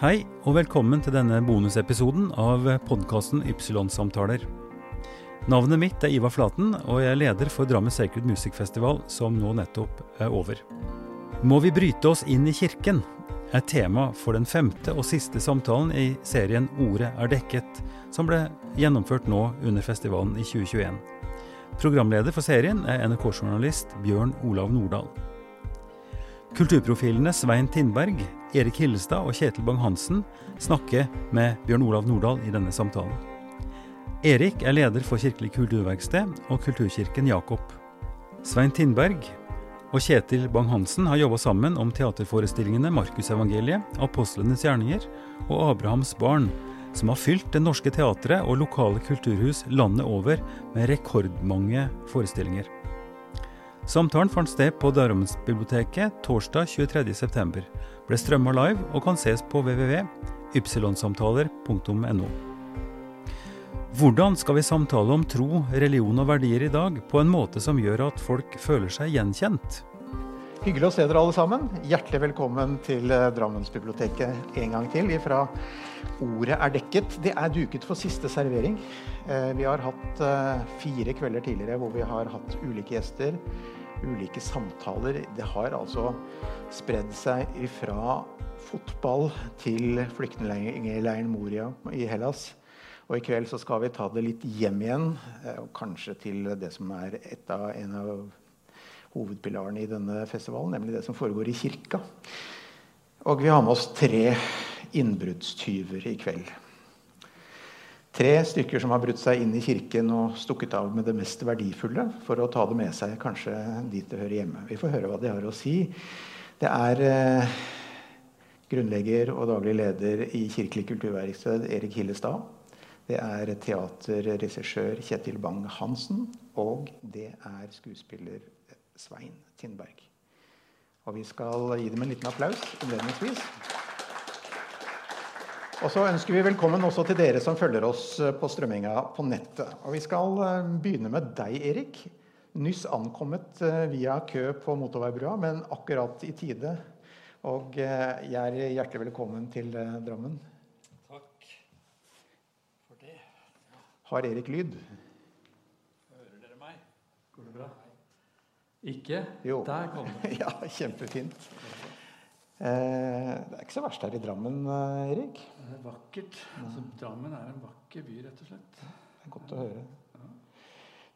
Hei, og velkommen til denne bonusepisoden av podkasten Ypsilon-samtaler. Navnet mitt er Ivar Flaten, og jeg er leder for Drammen Sacred Music Festival, som nå nettopp er over. Må vi bryte oss inn i kirken? er tema for den femte og siste samtalen i serien Ordet er dekket, som ble gjennomført nå under festivalen i 2021. Programleder for serien er NRK-journalist Bjørn Olav Nordahl. Kulturprofilene Svein Tindberg, Erik Hillestad og Kjetil Bang-Hansen snakker med Bjørn Olav Nordahl i denne samtalen. Erik er leder for Kirkelig kulturverksted og Kulturkirken Jakob. Svein Tindberg og Kjetil Bang-Hansen har jobba sammen om teaterforestillingene Markusevangeliet, Apostlenes gjerninger og Abrahams barn, som har fylt det norske teatret og lokale kulturhus landet over med rekordmange forestillinger. Samtalen fant sted på Darumsbiblioteket torsdag 23.9. Ble strømma live og kan ses på www.ypsilonsamtaler.no. Hvordan skal vi samtale om tro, religion og verdier i dag på en måte som gjør at folk føler seg gjenkjent? Hyggelig å se dere alle sammen. Hjertelig velkommen til eh, Drammensbiblioteket en gang til. Fra Ordet er dekket. Det er duket for siste servering. Eh, vi har hatt eh, fire kvelder tidligere hvor vi har hatt ulike gjester, ulike samtaler. Det har altså spredd seg fra fotball til flyktningleiren Moria i Hellas. Og i kveld så skal vi ta det litt hjem igjen, og kanskje til det som er av, en av hovedpilarene i denne festivalen, nemlig det som foregår i kirka. Og vi har med oss tre innbruddstyver i kveld. Tre stykker som har brutt seg inn i kirken og stukket av med det mest verdifulle for å ta det med seg kanskje dit det hører hjemme. Vi får høre hva de har å si. Det er eh, grunnlegger og daglig leder i Kirkelig kulturverksted Erik Hillestad. Det er teaterregissør Kjetil Bang-Hansen. Og det er skuespiller Svein Tindberg. Og vi skal gi dem en liten applaus innledningsvis. Og så ønsker vi velkommen også til dere som følger oss på strømminga på nettet. Og vi skal eh, begynne med deg, Erik. Nyss ankommet eh, via kø på motorveibrua, men akkurat i tide. Og eh, jeg er hjertelig velkommen til Drammen. Har Erik lyd? Hører dere meg? Går det bra? Ikke? Jo. Der kom det. ja, kjempefint. Eh, det er ikke så verst her i Drammen, eh, Erik. Det er vakkert. Altså, Drammen er en vakker by, rett og slett. Det er godt å høre.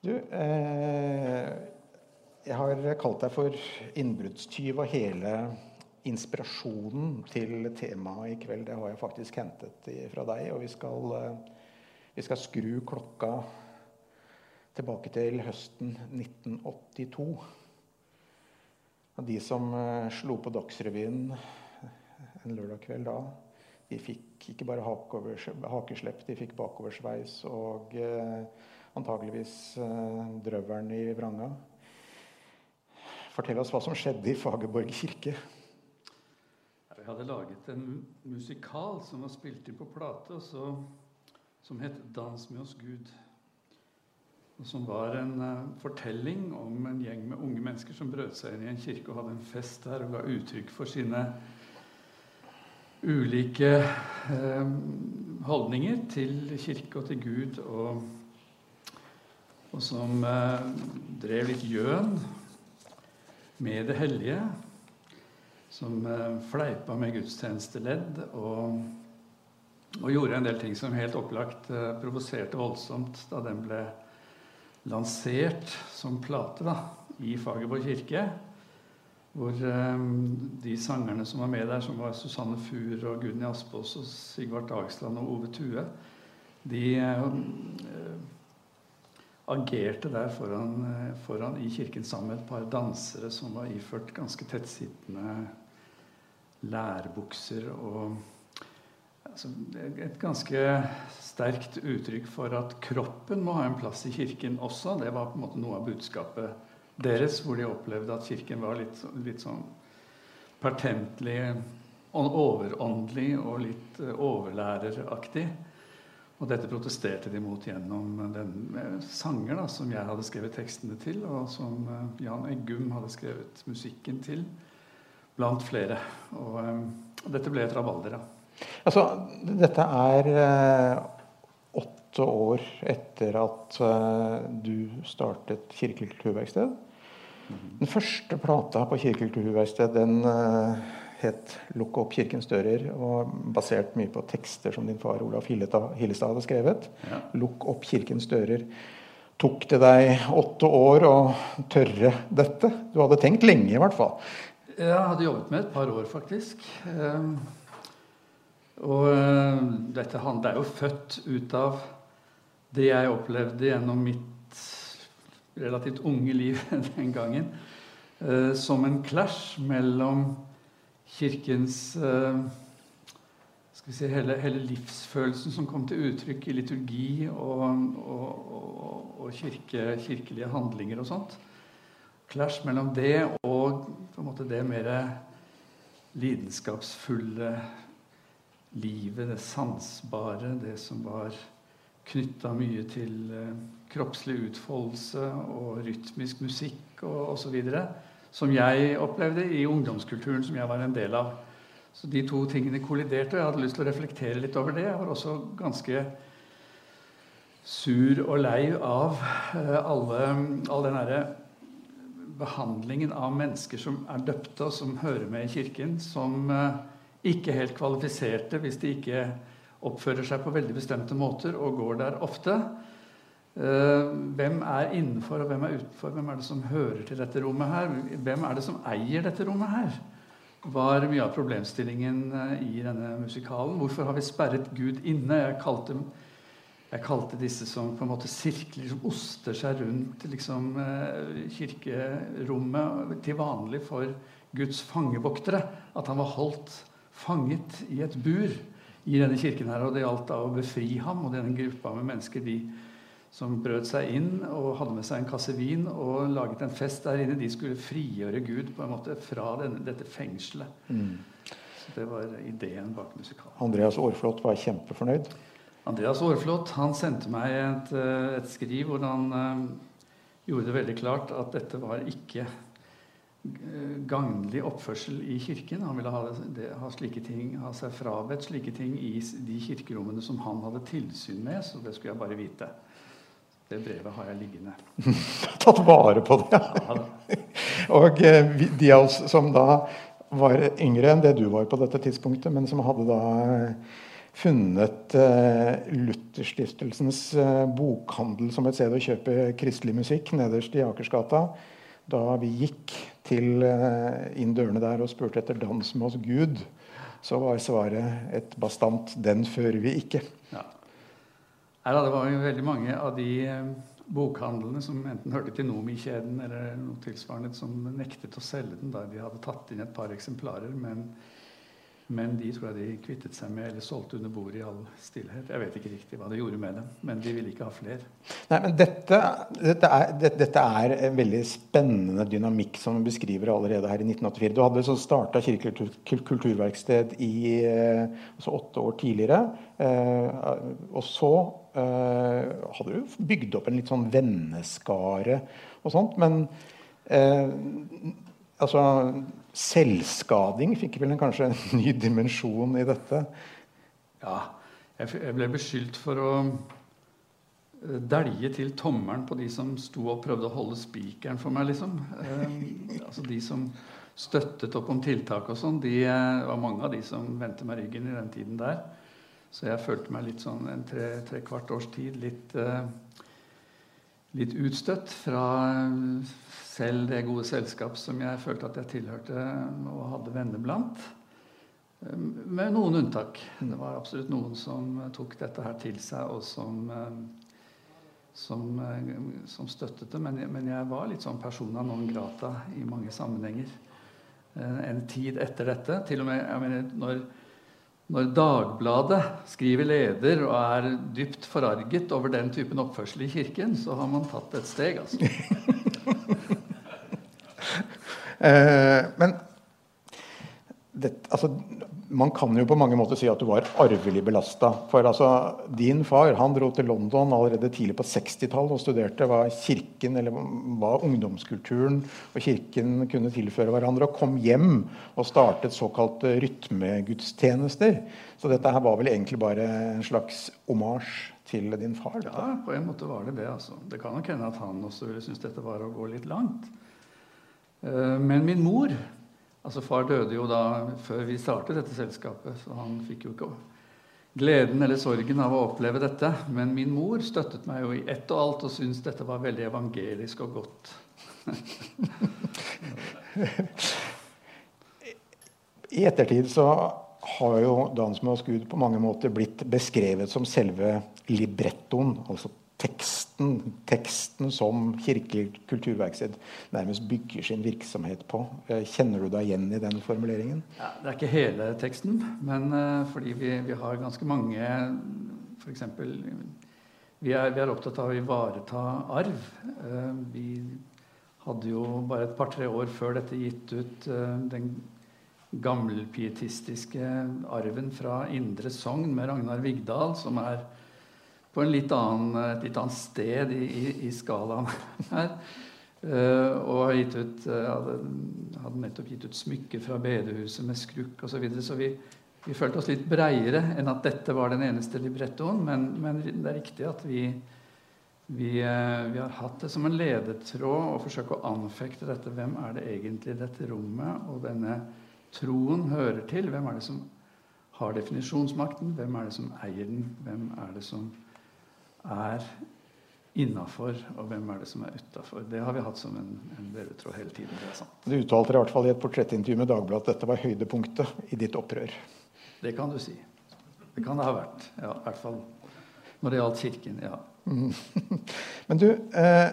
Du, eh, jeg har kalt deg for innbruddstyv, og hele inspirasjonen til temaet i kveld det har jeg faktisk hentet fra deg. Og vi skal vi skal skru klokka tilbake til høsten 1982. Og de som uh, slo på Dagsrevyen en lørdag kveld da, de fikk ikke bare hakeslepp, de fikk bakoversveis og uh, antageligvis drøvelen i vranga. Fortell oss hva som skjedde i Fagerborg kirke. Jeg hadde laget en musikal som var spilt inn på plate. som het 'Dans med oss Gud'. Som var en uh, fortelling om en gjeng med unge mennesker som brøt seg inn i en kirke og hadde en fest der og ga uttrykk for sine ulike eh, holdninger til kirke og til Gud, og, og som eh, drev litt gjøn med det hellige. Som fleipa med gudstjenesteledd og og gjorde en del ting som helt opplagt eh, provoserte voldsomt da den ble lansert som plate da, i Fagerborg kirke. Hvor um, de sangerne som var med der, som var Susanne Fuhr og Gunni Aspås og Sigvart Dagsland og Ove Tue, de um, agerte der foran, eh, foran, i kirken sammen med et par dansere som var iført ganske tettsittende lærbukser og altså, et ganske sterkt uttrykk for at kroppen må ha en plass i kirken også. Det var på en måte noe av budskapet deres, hvor de opplevde at kirken var litt, litt sånn pertentlig, overåndelig og litt eh, overlæreraktig. Og dette protesterte de mot gjennom den eh, sanger da, som jeg hadde skrevet tekstene til, og som eh, Jan Eggum hadde skrevet musikken til, blant flere. Og, og dette ble et rabalder. da. Altså, dette er eh, åtte år etter at eh, du startet Kirkelig kulturverksted. Den første plata på Kirkelig kulturverksted den eh, het 'Lukk opp kirkens dører', og basert mye på tekster som din far Olaf Hillestad hadde skrevet. Ja. 'Lukk opp kirkens dører'. Tok det deg åtte år å tørre dette? Du hadde tenkt lenge, i hvert fall. Jeg hadde jobbet med et par år, faktisk. Og uh, dette det er jo født ut av det jeg opplevde gjennom mitt relativt unge liv den gangen. Uh, som en clash mellom Kirkens uh, skal vi si, hele, hele, livsfølelsen som kom til uttrykk i liturgi og, og, og, og kirke, kirkelige handlinger og sånt. Clash mellom det og på en måte det mer lidenskapsfulle livet, det sansbare, det som var knytta mye til uh, kroppslig utfoldelse og rytmisk musikk og osv som jeg opplevde i ungdomskulturen som jeg var en del av. Så de to tingene kolliderte, og jeg hadde lyst til å reflektere litt over det. Jeg var også ganske sur og lei av eh, alle, all den derre behandlingen av mennesker som er døpte, og som hører med i Kirken, som eh, ikke helt kvalifiserte hvis de ikke oppfører seg på veldig bestemte måter og går der ofte. Eh, hvem er innenfor, og hvem er utenfor? Hvem er det som hører til dette rommet her? Hvem er det som eier dette rommet her? var mye av problemstillingen eh, i denne musikalen. Hvorfor har vi sperret Gud inne? Jeg kalte, jeg kalte disse som på en måte sirkler som oster seg rundt liksom, eh, kirkerommet til vanlig for Guds fangevoktere. At han var holdt fanget i et bur i denne kirken her. Og det gjaldt da å befri ham og denne gruppa med mennesker. de som brøt seg inn og hadde med seg en kasse vin og laget en fest der inne. De skulle frigjøre Gud på en måte fra denne, dette fengselet. Mm. Så Det var ideen bak musikalen. Andreas Aarflot var kjempefornøyd? Andreas Aarflot han sendte meg et, eh, et skriv hvor han uh, gjorde det veldig klart at dette var ikke gagnlig oppførsel i kirken. Han ville ha, det, ha, ting, ha seg frabedt slike ting i de kirkerommene som han hadde tilsyn med. Så det skulle jeg bare vite. Det brevet har jeg liggende. Tatt vare på det? Ja. og eh, de av oss som da var yngre enn det du var på dette tidspunktet, men som hadde da eh, funnet uh, Lutherstiftelsens bokhandel som et sted å kjøpe kristelig musikk nederst i Akersgata. Da vi gikk til uh, inn dørene der og spurte etter 'Dans med oss Gud', så var svaret et bastant 'Den fører vi ikke'. Ja. Her det var jo veldig mange av de eh, bokhandlene som enten hørte til Nomi-kjeden eller noe tilsvarende, som nektet å selge den da de hadde tatt inn et par eksemplarer. Men men de tror jeg de kvittet seg med eller solgte under bordet i all stillhet. Jeg vet ikke riktig hva de gjorde med dem, men de ville ikke ha flere. Nei, men dette, dette, er, dette, dette, er, en veldig spennende dynamikk som vi beskriver allerede her i 1984. Du hadde så starta Kirkelig kulturverksted i eh, altså åtte år tidligere. Eh, og så eh, hadde du bygd opp en litt sånn venneskare og sånt. Men eh, altså Selvskading fikk vel kanskje en ny dimensjon i dette? Ja. Jeg ble beskyldt for å eh, dælje til tommelen på de som sto og prøvde å holde spikeren for meg, liksom. Eh, altså de som støttet opp om tiltak og sånn. Eh, var mange av de som vendte meg ryggen i den tiden der. Så jeg følte meg litt sånn en tre, tre kvart års tid litt eh, litt utstøtt fra selv det gode selskap som jeg følte at jeg tilhørte og hadde venner blant. Med noen unntak. Det var absolutt noen som tok dette her til seg, og som, som, som støttet det. Men, men, jeg var litt sånn persona non grata i mange sammenhenger. En tid etter dette. Til og med jeg mener, når når Dagbladet skriver leder og er dypt forarget over den typen oppførsel i Kirken, så har man tatt et steg, altså. eh, men, det, altså, man kan jo på mange måter si at du var arvelig belasta. For altså, din far han dro til London allerede tidlig på 60-tallet og studerte hva kirken eller hva ungdomskulturen og kirken kunne tilføre hverandre, og kom hjem og startet såkalte rytmegudstjenester. Så dette her var vel egentlig bare en slags omasj til din far? Dette. Ja, på en måte var det det. altså. Det kan nok hende at han også ville synes dette var å gå litt langt. Eh, men min mor Altså Far døde jo da før vi startet dette selskapet, så han fikk jo ikke gleden eller sorgen av å oppleve dette. Men min mor støttet meg jo i ett og alt og syntes dette var veldig evangelisk og godt. I ettertid så har jo 'Dans med oss Gud' på mange måter blitt beskrevet som selve librettoen, altså teksten, teksten som Kirkelig kulturverksted nærmest bygger sin virksomhet på. Eh, kjenner du deg igjen i den formuleringen? Ja, det er ikke hele teksten, men uh, fordi vi, vi, har ganske mange F.eks. Vi, vi er opptatt av å ivareta arv. Uh, vi hadde jo bare et par-tre år før dette gitt ut den gammelpietistiske arven fra Indre Sogn med Ragnar Vigdal, som er på litt annen, et litt annet sted i, i, i skalaen her. Uh, og har gitt ut, uh, hadde, hadde, nettopp gitt ut smykker fra bedehuset med skrukk osv. Så, videre. så vi, vi, følte oss litt breiere enn at dette var den eneste librettoen. Men, men det er riktig at vi, vi, uh, vi, har hatt det som en ledetråd å forsøke å anfekte dette. Hvem er det egentlig dette rommet og denne troen hører til? Hvem er det som har definisjonsmakten? Hvem er det som eier den? Hvem er det som er innafor, og hvem er det som er utafor. Det har vi hatt som en, en ledetråd hele tiden. det er sant. Du uttalte i hvert fall i et portrettintervju med Dagbladet at dette var høydepunktet i ditt opprør. Det kan du si. Det kan det ha vært. Ja, I hvert fall når det gjaldt Kirken. ja. Mm. Men du, eh,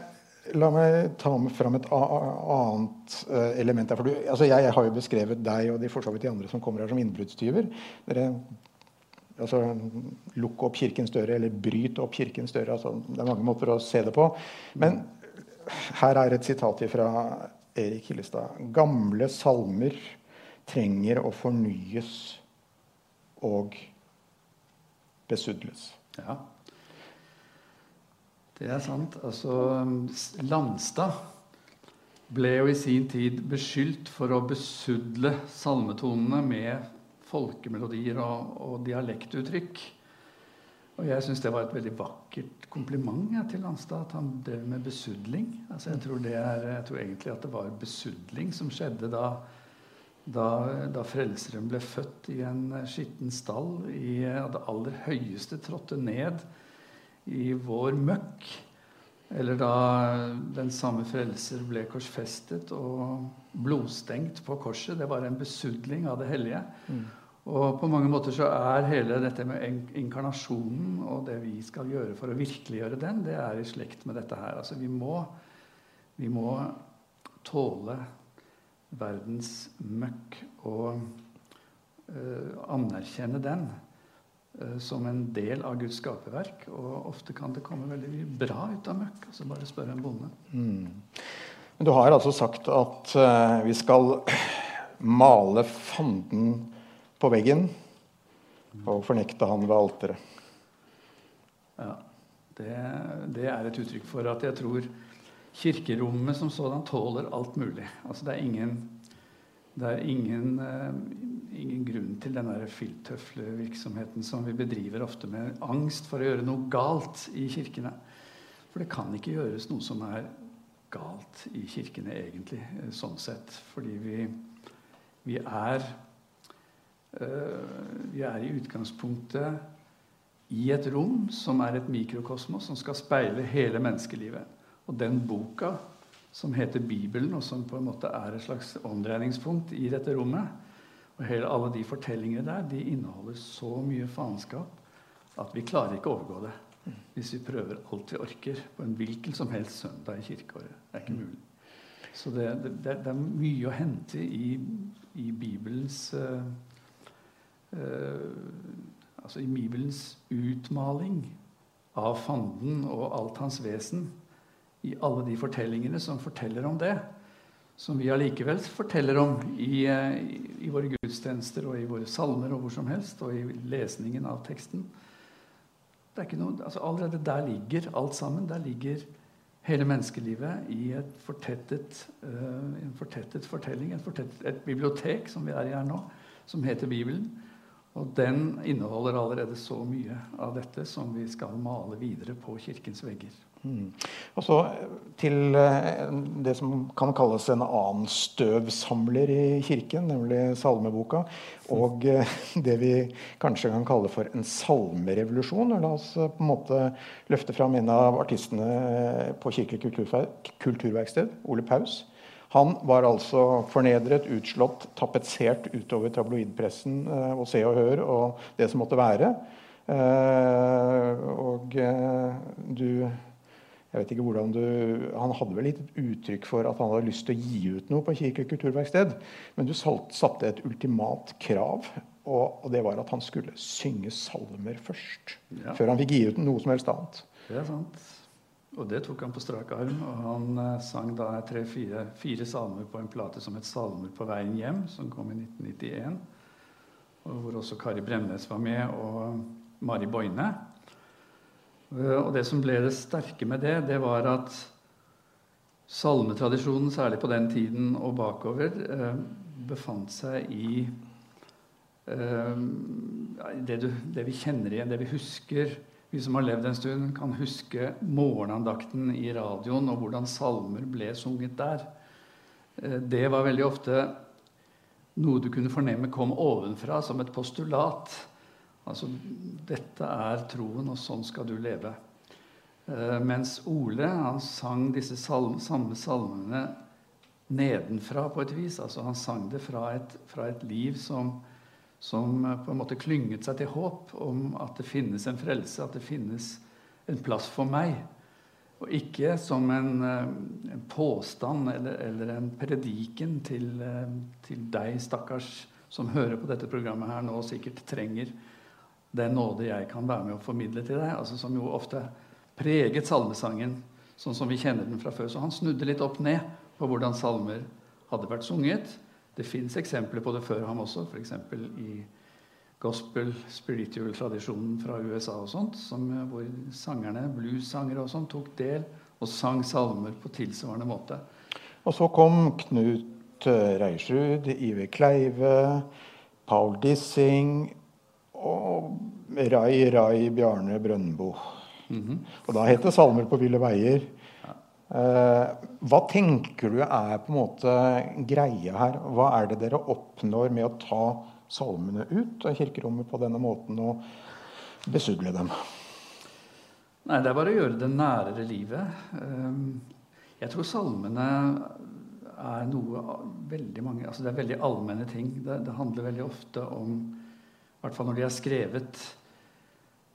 la meg ta fram et annet eh, element. Der, for du, altså jeg, jeg, har jo beskrevet deg og de, for så vidt de andre som kommer her, som innbruddstyver. Dere altså, Lukk opp kirkens dører, eller bryt opp kirkens dører. Altså, det er mange måter å se det på. Men her er et sitat fra Erik Hillestad. Gamle salmer trenger å fornyes og besudles. Ja. Det er sant. Altså Landstad ble jo i sin tid beskyldt for å besudle salmetonene med folkemelodier og, og dialektuttrykk. Og jeg syns det var et veldig vakkert kompliment ja, til Landstad at han drev med besudling. Altså, jeg, tror er, jeg, tror egentlig at det var besudling som skjedde da, da, da Frelseren ble født i en skitten stall. I, det aller høyeste trådte ned i vår møkk. Eller da den samme frelser ble korsfestet og blodstengt på korset. Det var en besudling av det hellige. Mm. Og på mange måter så er hele dette med inkarnasjonen og det vi skal gjøre for å virkeliggjøre den, det er i slekt med dette her. Altså vi må, vi må tåle verdens møkk og uh, anerkjenne den uh, som en del av Guds skaperverk. Og ofte kan det komme veldig bra ut av møkk. altså Bare spør en bonde. Mm. Men du har altså sagt at uh, vi skal male fanden på veggen og fornekte han ved alteret. Ja, det, det, er et uttrykk for at jeg tror kirkerommet som sådan tåler alt mulig. Altså det er ingen, det er ingen, uh, ingen grunn til den filttøflevirksomheten som vi bedriver ofte med angst for å gjøre noe galt i kirkene. For det kan ikke gjøres noe som er galt i kirkene, egentlig, eh, sånn sett. Fordi vi, vi er vi er i utgangspunktet i et rom som er et mikrokosmos, som skal speile hele menneskelivet. Og den boka som heter Bibelen, og som på en måte er et slags omdreiningspunkt i dette rommet, og hele, alle de fortellingene der, de inneholder så mye faenskap at vi klarer ikke å overgå det. Hvis vi prøver alt vi orker på en hvilken som helst søndag i kirkeåret. Det er ikke mulig. Så det, det, det er mye å hente i, i Bibelens uh, Eh, altså i Bibelens utmaling av fanden og alt hans vesen, i alle de fortellingene som forteller om det, som vi allikevel forteller om i, i, i, våre gudstjenester og i våre salmer og hvor som helst, og i lesningen av teksten. Noe, altså Allerede der ligger alt sammen. Der ligger hele menneskelivet i et fortettet, uh, en fortettet fortelling. Et, fortettet, et bibliotek, som vi er i her nå, som heter Bibelen. Og den inneholder allerede så mye av dette som vi skal male videre på kirkens vegger. Mm. Og så til eh, det som kan kalles en annen støvsamler i kirken, nemlig salmeboka. Og eh, det vi kanskje kan kalle for en salmerevolusjon. La oss eh, på en måte løfte fram en av artistene på Kirkelig kulturverksted, Ole Paus. Han var altså fornedret, utslått, tapetsert utover tabloidpressen og Se og Hør og det som måtte være. Og du jeg vet ikke hvordan du, Han hadde vel litt uttrykk for at han hadde lyst til å gi ut noe på Kirkelig kulturverksted. Men du satte et ultimat krav, og, det var at han skulle synge salmer først. Ja. Før han fikk gi ut noe som helst annet. Det er sant. Og det tok han på strak arm. Og han eh, sang da tre-fire fire salmer på en plate som het 'Salmer på veien hjem', som kom i 1991. Og hvor også Kari Bremnes var med, og Mari Boine. Eh, og det som ble det sterke med det, det var at salmetradisjonen, særlig på den tiden og bakover, eh, befant seg i det, du, det, vi kjenner igjen, det vi husker. Vi som har levd en stund, kan huske morgenandakten i radioen og hvordan salmer ble sunget der. Det var veldig ofte noe du kunne fornemme kom ovenfra som et postulat. Altså dette er troen, og sånn skal du leve. Eh, mens Ole han sang disse salm, samme salmene nedenfra på et vis. Altså Han sang det fra et, fra et liv som, som, på en måte klynget seg til håp om at det finnes en frelse, at det finnes en plass for meg. Og ikke som en, eh, en påstand eller, eller, en prediken til, eh, til deg, stakkars, som hører på dette programmet her nå og sikkert trenger den nåde jeg kan være med å formidle til deg, altså som jo ofte preget salmesangen sånn som vi kjenner den fra før. Så han snudde litt opp ned på hvordan salmer hadde vært sunget. Det fins eksempler på det før ham også, f.eks. i gospel, spiritual-tradisjonen fra USA og sånt, som, eh, hvor sangerne, bluessangere og sånt, tok del og sang salmer på tilsvarende måte. Og så kom Knut eh, Reiersrud, Ive Kleive, Paul Dissing og Rai Rai Bjarne Brøndbo. Mm -hmm. Og da het det 'Salmer på ville veier'. Eh, hva tenker du er på en måte greia her? Hva er det dere oppnår med å ta salmene ut av kirkerommet på denne måten og besudle dem? Nei, Det er bare å gjøre det nærere livet. Eh, jeg tror salmene er noe veldig mange altså Det er veldig allmenne ting. Det, det handler veldig ofte om i hvert fall når de er skrevet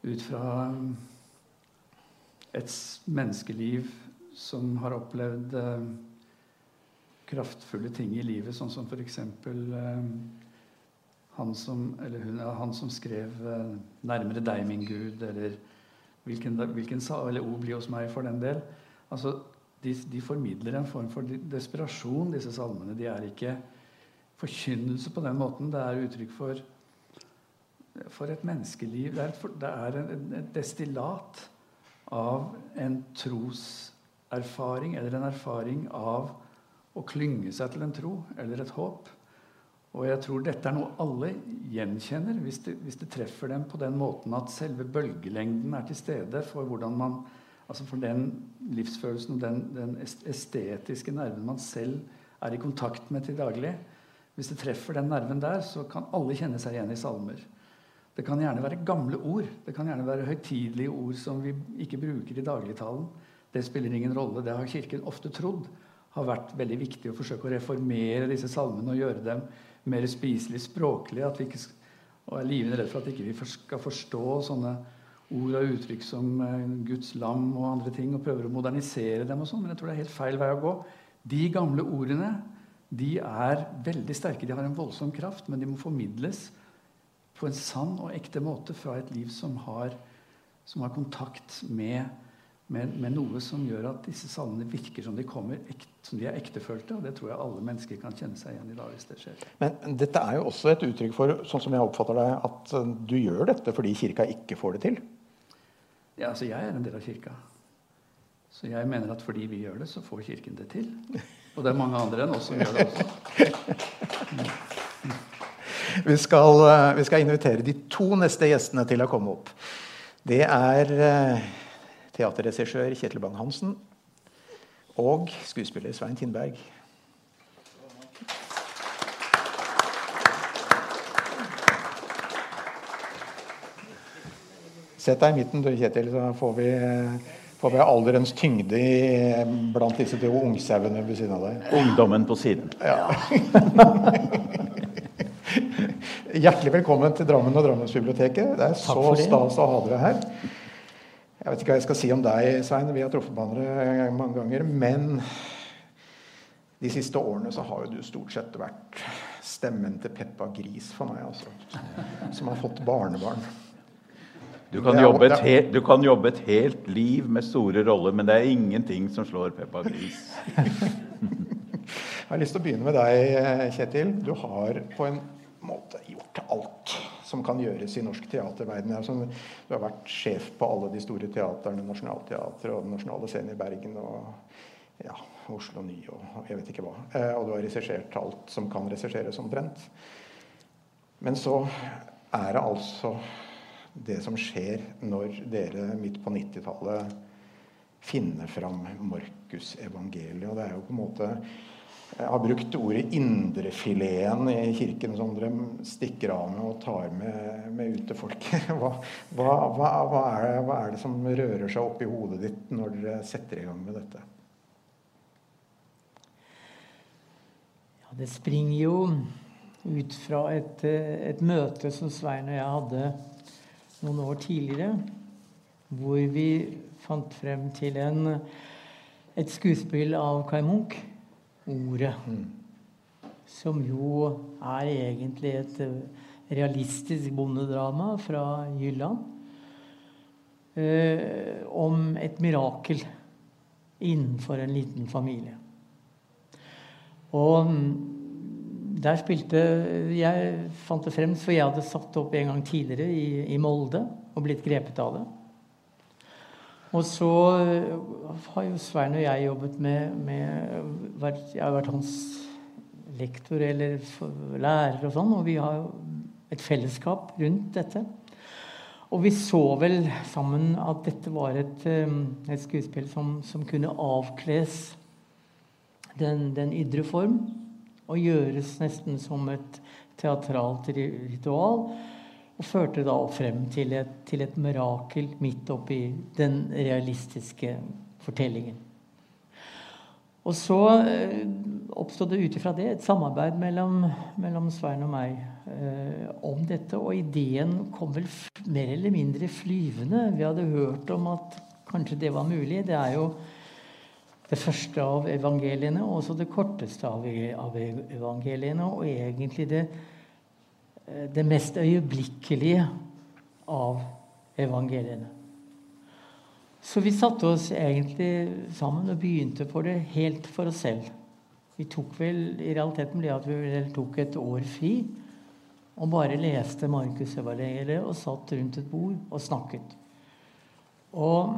ut fra et menneskeliv som har opplevd eh, kraftfulle ting i livet, sånn som f.eks. Eh, han, som, han som skrev eh, 'Nærmere deg, min Gud', eller hvilken, hvilken eller 'O bli hos meg', for den del. Altså, de, de, formidler en form for desperasjon, disse salmene. De er ikke forkynnelse på den måten. Det er uttrykk for for et menneskeliv. Det er, et, det er en, et destillat av en troserfaring eller en erfaring av å klynge seg til en tro eller et håp. Og jeg tror dette er noe alle gjenkjenner hvis det, hvis det treffer dem på den måten at selve bølgelengden er til stede for hvordan man altså for den livsfølelsen og den, den estetiske nerven man selv er i kontakt med til daglig. Hvis det treffer den nerven der, så kan alle kjenne seg igjen i salmer. Det kan gjerne være gamle ord. Det kan gjerne være høytidelige ord som vi ikke bruker i dagligtalen. Det spiller ingen rolle. Det har Kirken ofte trodd har vært veldig viktig å forsøke å reformere disse salmene og gjøre dem mer spiselig språklige. At vi ikke, og er livende redd for at ikke vi ikke skal forstå sånne ord og uttrykk som eh, Guds lam og andre ting, og prøver å modernisere dem. og sånn, Men jeg tror det er helt feil vei å gå. De gamle ordene de er veldig sterke. De har en voldsom kraft, men de må formidles på en sann og ekte måte fra et liv som har, som har kontakt med med, men, noe som gjør at disse salmene virker som de, kommer, som de er ektefølte. Og det tror jeg alle mennesker kan kjenne seg igjen i dag hvis det skjer. Men dette er jo også et uttrykk for sånn som jeg oppfatter deg, at eh, du gjør dette fordi kirka ikke får det til? Ja, altså Jeg er en del av kirka. Så jeg mener at fordi vi gjør det, så får Kirken det til. Og det er mange andre enn oss som gjør det også. Vi skal, eh, vi skal invitere de to neste gjestene til å komme opp. Det er eh, teaterregissør Kjetil Bang-Hansen og skuespiller Svein Tindberg. Sett deg i midten, du, Kjetil, så får vi, får vi alderens tyngde i, blant disse to ungsauene ved siden av deg. Ungdommen på siden. Ja. Hjertelig velkommen til Drammen og Drammensbiblioteket. Det er så stas å ha dere her. Jeg vet ikke hva jeg skal si om deg, Svein. Vi har truffet hverandre mange ganger. Men de siste årene så har jo du stort sett vært stemmen til Peppa Gris for meg, altså. Som har fått barnebarn. Du kan, et helt, du kan, jobbe et helt liv med store roller, men det er ingenting som slår Peppa Gris. jeg har lyst til å begynne med deg, Kjetil. Du har på en måte gjort alt som kan gjøres i norsk teaterverden. Altså, du har vært sjef på alle de store teaterne, Nationaltheatret og Den nasjonale scenen i Bergen og ja, Oslo Ny og jeg vet ikke hva. Eh, og du har regissert alt som kan regisseres omtrent. Men så er det altså det som skjer når dere midt på 90-tallet finner fram Markusevangeliet. Og det er jo på en måte har brukt ordet indrefileten i kirken, som dere stikker av med og tar med, med ut til folket. Hva, hva, hva, hva er det som rører seg opp i hodet ditt når dere setter i gang med dette? Ja, det springer jo ut fra et, et møte som Svein og jeg hadde noen år tidligere, hvor vi fant frem til en, et skuespill av Kai Munch ordet. Som jo er egentlig et eh, realistisk bondedrama fra Jylland. Eh, om et mirakel innenfor en liten familie. Og mm, der spilte Jeg fant det frem, for jeg hadde satt opp en gang tidligere i, i Molde og blitt grepet av det. Og så eh, har jo Svein og jeg jobbet med, med Jeg har vært hans lektor eller lærer og sånn, og vi har et fellesskap rundt dette. Og vi så vel sammen at dette var et, eh, et skuespill som, som, kunne avkles den, den ydre form og gjøres nesten som et teatralt ritual. Og førte da frem til et, til et mirakel midt oppi den realistiske fortellingen. Og så eh, oppstod det ut ifra det et samarbeid mellom, mellom Svein og meg eh, om dette. Og ideen kom vel mer eller mindre flyvende. Vi hadde hørt om at kanskje det var mulig. Det er jo det første av evangeliene og også det korteste av, evangeliene. Og egentlig det det mest øyeblikkelige av evangeliene. Så vi satte oss egentlig sammen og begynte på det helt for oss selv. Vi tok vel, I realiteten det at vi tok et år fri og bare leste Markusevangeliet og satt rundt et bord og snakket. Og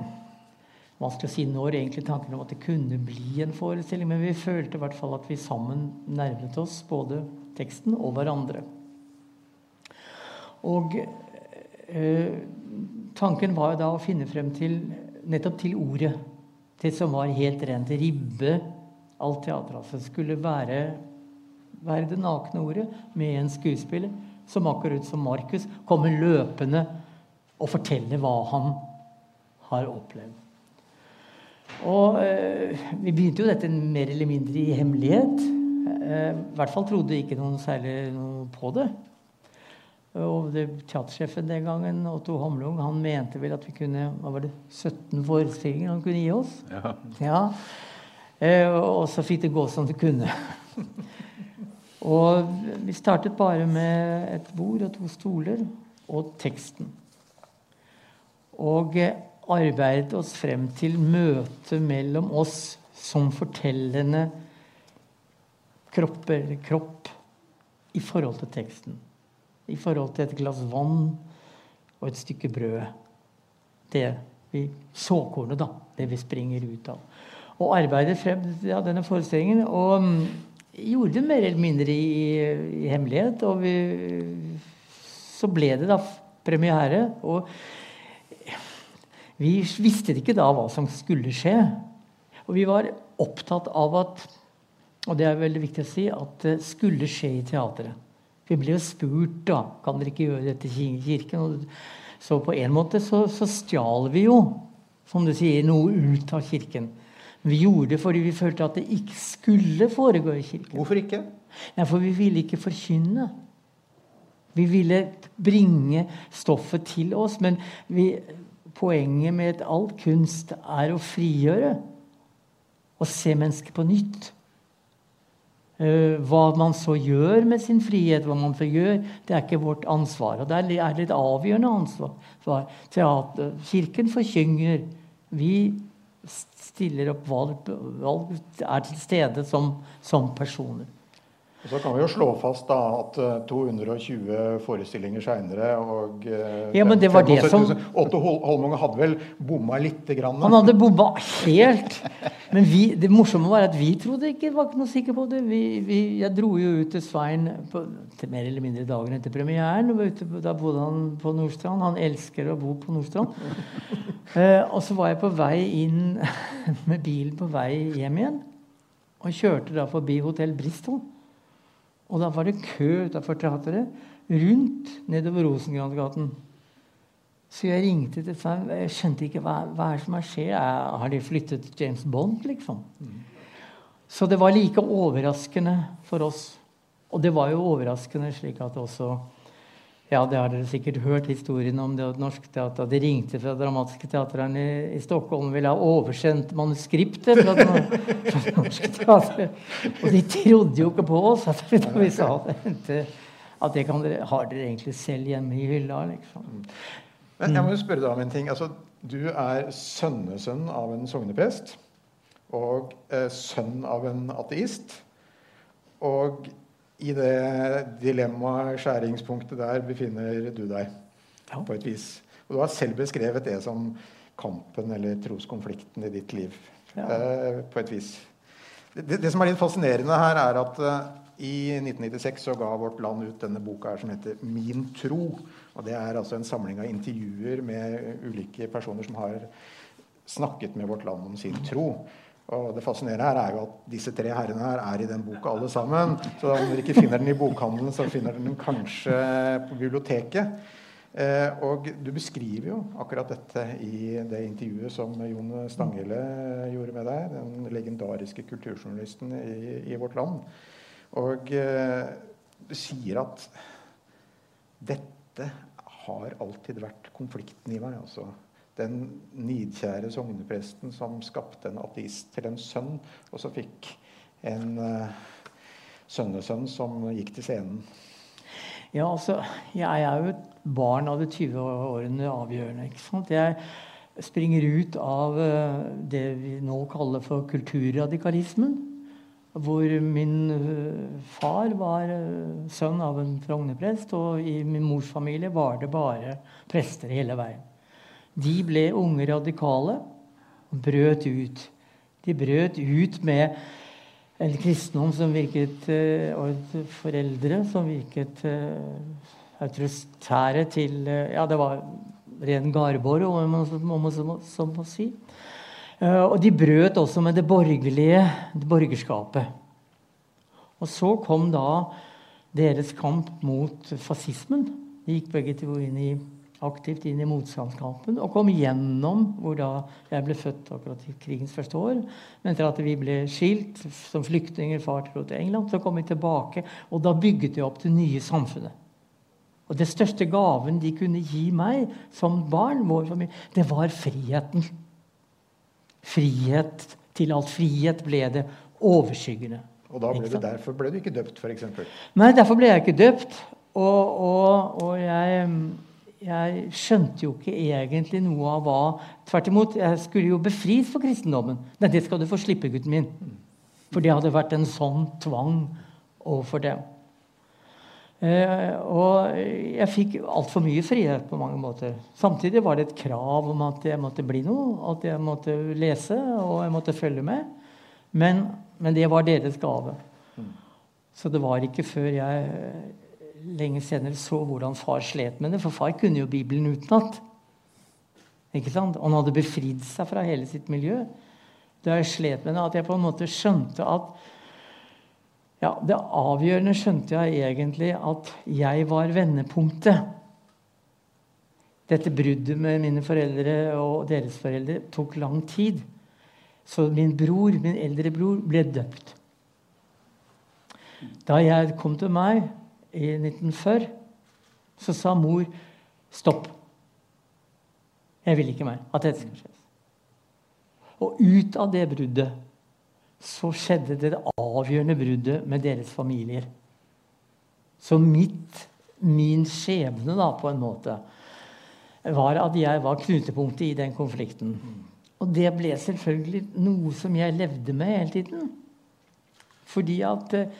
Vanskelig å si når egentlig tanken om at det kunne bli en forestilling, men vi følte i hvert fall at vi sammen nærmet oss både teksten og hverandre. Og eh, tanken var jo da å finne frem til nettopp til ordet. Det som var helt rent ribbe. Alt teater altså skulle være, være det nakne ordet med en skuespiller som akkurat som Markus kommer løpende og forteller hva han har opplevd. Og eh, Vi begynte jo dette mer eller mindre i hemmelighet. Eh, I hvert fall trodde ikke noen særlig noe på det. Og det, teatersjefen den gangen, Otto Hamlung, han mente vel at vi kunne hva var det, 17 forestillinger han kunne gi oss. Ja. ja. Eh, og så fikk det gå som det kunne. og vi startet bare med et bord og to stoler og teksten. Og eh, arbeidet oss frem til møtet mellom oss som fortellende kropper, kropp, i forhold til teksten. I forhold til et glass vann og et stykke brød. Det vi Såkornet, da. Det vi springer ut av. Og arbeidet frem ja, denne forestillingen. Og um, gjorde det mer eller mindre i, i hemmelighet. Og vi, så ble det da premiere. Og vi visste ikke da hva som skulle skje. Og vi var opptatt av at og det er veldig viktig å si at det skulle skje i teatret. Vi ble jo spurt da, kan dere ikke gjøre dette i kirken. Så på en måte så, så stjal vi jo, som du sier, noe ut av kirken. Vi gjorde det fordi vi følte at det ikke skulle foregå i kirken. Hvorfor ikke? Nei, For vi ville ikke forkynne. Vi ville bringe stoffet til oss. Men vi, poenget med all kunst er å frigjøre. Og se mennesket på nytt. Uh, hva man så gjør med sin frihet, hva man får gjøre, det er ikke vårt ansvar. Og det er litt avgjørende ansvar. Teater, kirken forkynger. Vi stiller opp valg, valg er til stede som, som personer. Og så kan vi jo slå fast da at 220 eh, forestillinger seinere og eh, ja, men det var 75, det som... Otto Holmunge hadde vel bomma lite grann? Han hadde bomma helt. Men vi, det morsomme var at vi trodde ikke var ikke noe sikre på det. Vi, vi, jeg dro jo ut til Svein på, til mer eller mindre dagen etter premieren. Og ute, da bodde han på Nordstrand. Han elsker å bo på Nordstrand. eh, og så var jeg på vei inn med bilen på vei hjem igjen. Og kjørte da forbi Hotell Bristol. Og da var det kø utafor teatret, rundt nedover Rosengrandgaten. Så jeg ringte til Svein. Jeg skjønte ikke hva, hva er som skjer. Har de flyttet James Bond, liksom? Mm. Så det var like overraskende for oss. Og det var jo overraskende slik at også ja, det har dere sikkert hørt historien om det at Norsk Teater De ringte fra Dramatiske Teateren i, i Stockholm og ville ha oversendt manuskriptet fra, fra Norsk Teater. Og de trodde jo ikke på oss at vi sa det. At det dere, har dere egentlig selv hjemme i hylla. liksom. Men jeg må jo spørre deg om en ting. Altså, du er sønnesønn av en sogneprest. Og eh, sønn av en ateist. Og i det dilemmaet, skjæringspunktet der, befinner du deg ja. på et vis. Og du har selv beskrevet det som kampen eller troskonflikten i ditt liv. Ja. Eh, på et vis. Det, det, som er litt fascinerende her, er at eh, i 1996 så ga Vårt Land ut denne boka her som heter 'Min tro'. og Det er altså en samling av intervjuer med ulike personer som har snakket med Vårt Land om sin tro. Og det fascinerende her er jo at disse tre herrene her er i den boka alle sammen. Så om dere ikke finner den i bokhandelen, så finner dere den kanskje på biblioteket. Eh, og du beskriver jo akkurat dette i det intervjuet som Jon Stanghelle gjorde med deg. Den legendariske kulturjournalisten i, i Vårt Land. Og eh, du sier at dette har alltid vært konflikten i meg. altså den nidkjære sognepresten som skapte en ateist til en sønn, og så fikk en uh, sønnesønn som gikk til scenen. Ja, altså, Jeg er jo et barn av de 20 årene avgjørende. ikke sant? Jeg springer ut av uh, det vi nå kaller for kulturradikalismen. Hvor min uh, far var sønn av en frognerprest, og i min mors familie var det bare prester hele veien. De ble unge radikale og brøt ut. De brøt ut med en kristendom som virket og Og foreldre som virket eh, autoritære til eh, Ja, det var ren Garborg, om man så må si. Og de brøt også med det borgerlige det borgerskapet. Og så kom da deres kamp mot fascismen. De gikk begge to inn i aktivt inn i motstandskampen og kom gjennom hvor da jeg ble født akkurat i krigens første år. Men etter at vi ble skilt som flyktninger, far dro til England, så kom vi tilbake. Og da bygget vi opp det nye samfunnet. Og det største gaven de kunne gi meg som barn, vår familie, det var friheten. Frihet til alt. Frihet ble det overskyggende. Og da ble du, derfor ble du ikke døpt, f.eks.? Nei, derfor ble jeg ikke døpt. Og, og, og jeg jeg skjønte jo ikke egentlig noe av hva Tvert imot, jeg skulle jo befris for kristendommen. Nei, det skal du få slippe, gutten min. For det hadde vært en sånn tvang overfor dem. Eh, og jeg fikk altfor mye frihet på mange måter. Samtidig var det et krav om at jeg måtte bli noe, at jeg måtte lese og jeg måtte følge med. Men, men det var deres gave. Så det var ikke før jeg lenge senere så hvordan far slet med det. For far kunne jo Bibelen utenat. Ikke sant? Han hadde befridd seg fra hele sitt miljø. Da jeg slet med det, at jeg på en måte skjønte at ja, Det avgjørende skjønte jeg egentlig at jeg var vendepunktet. Dette bruddet med mine foreldre og deres foreldre tok lang tid. Så min bror, min eldre bror ble døpt. Da jeg kom til meg i 1940, så sa mor stopp. Jeg vil ikke mer at dette skal skje. Og ut av det bruddet så skjedde det det avgjørende bruddet med deres familier. Så mitt, min skjebne, da, på en måte, var at jeg var knutepunktet i den konflikten. Og det ble selvfølgelig noe som jeg levde med hele tiden. Fordi at eh,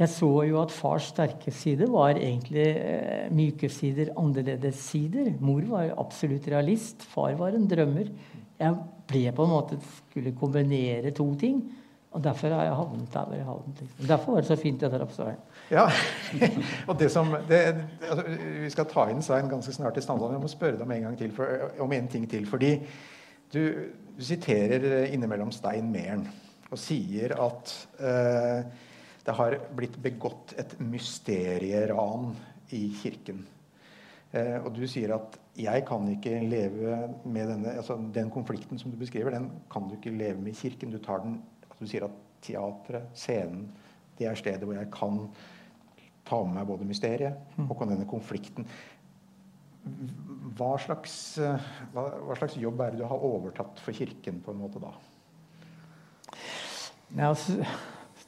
jeg så jo at fars sterke side var egentlig eh, myke sider, annerledes sider. Mor var absolutt realist. Far var en drømmer. Jeg ble på en måte skulle kombinere to ting. Og derfor har jeg havnet der hvor jeg havnet. Liksom. Derfor var det så fint dette oppe. Ja, og det som, det, altså, Vi skal ta inn Svein ganske snart i standarden. Jeg må spørre deg om en, gang til for, om en ting til. fordi du, du siterer innimellom Stein Mehren og sier at eh, det har blitt begått et mysterieran i Kirken. Eh, og du sier at 'jeg kan ikke leve med denne altså Den konflikten som du beskriver, den kan du ikke leve med i Kirken. Du tar den du sier at teatret, scenen, det er stedet hvor jeg kan ta med meg både mysteriet mm. og denne konflikten. Hva slags, hva, hva slags, jobb er det du har overtatt for Kirken på en måte da? Ja, altså,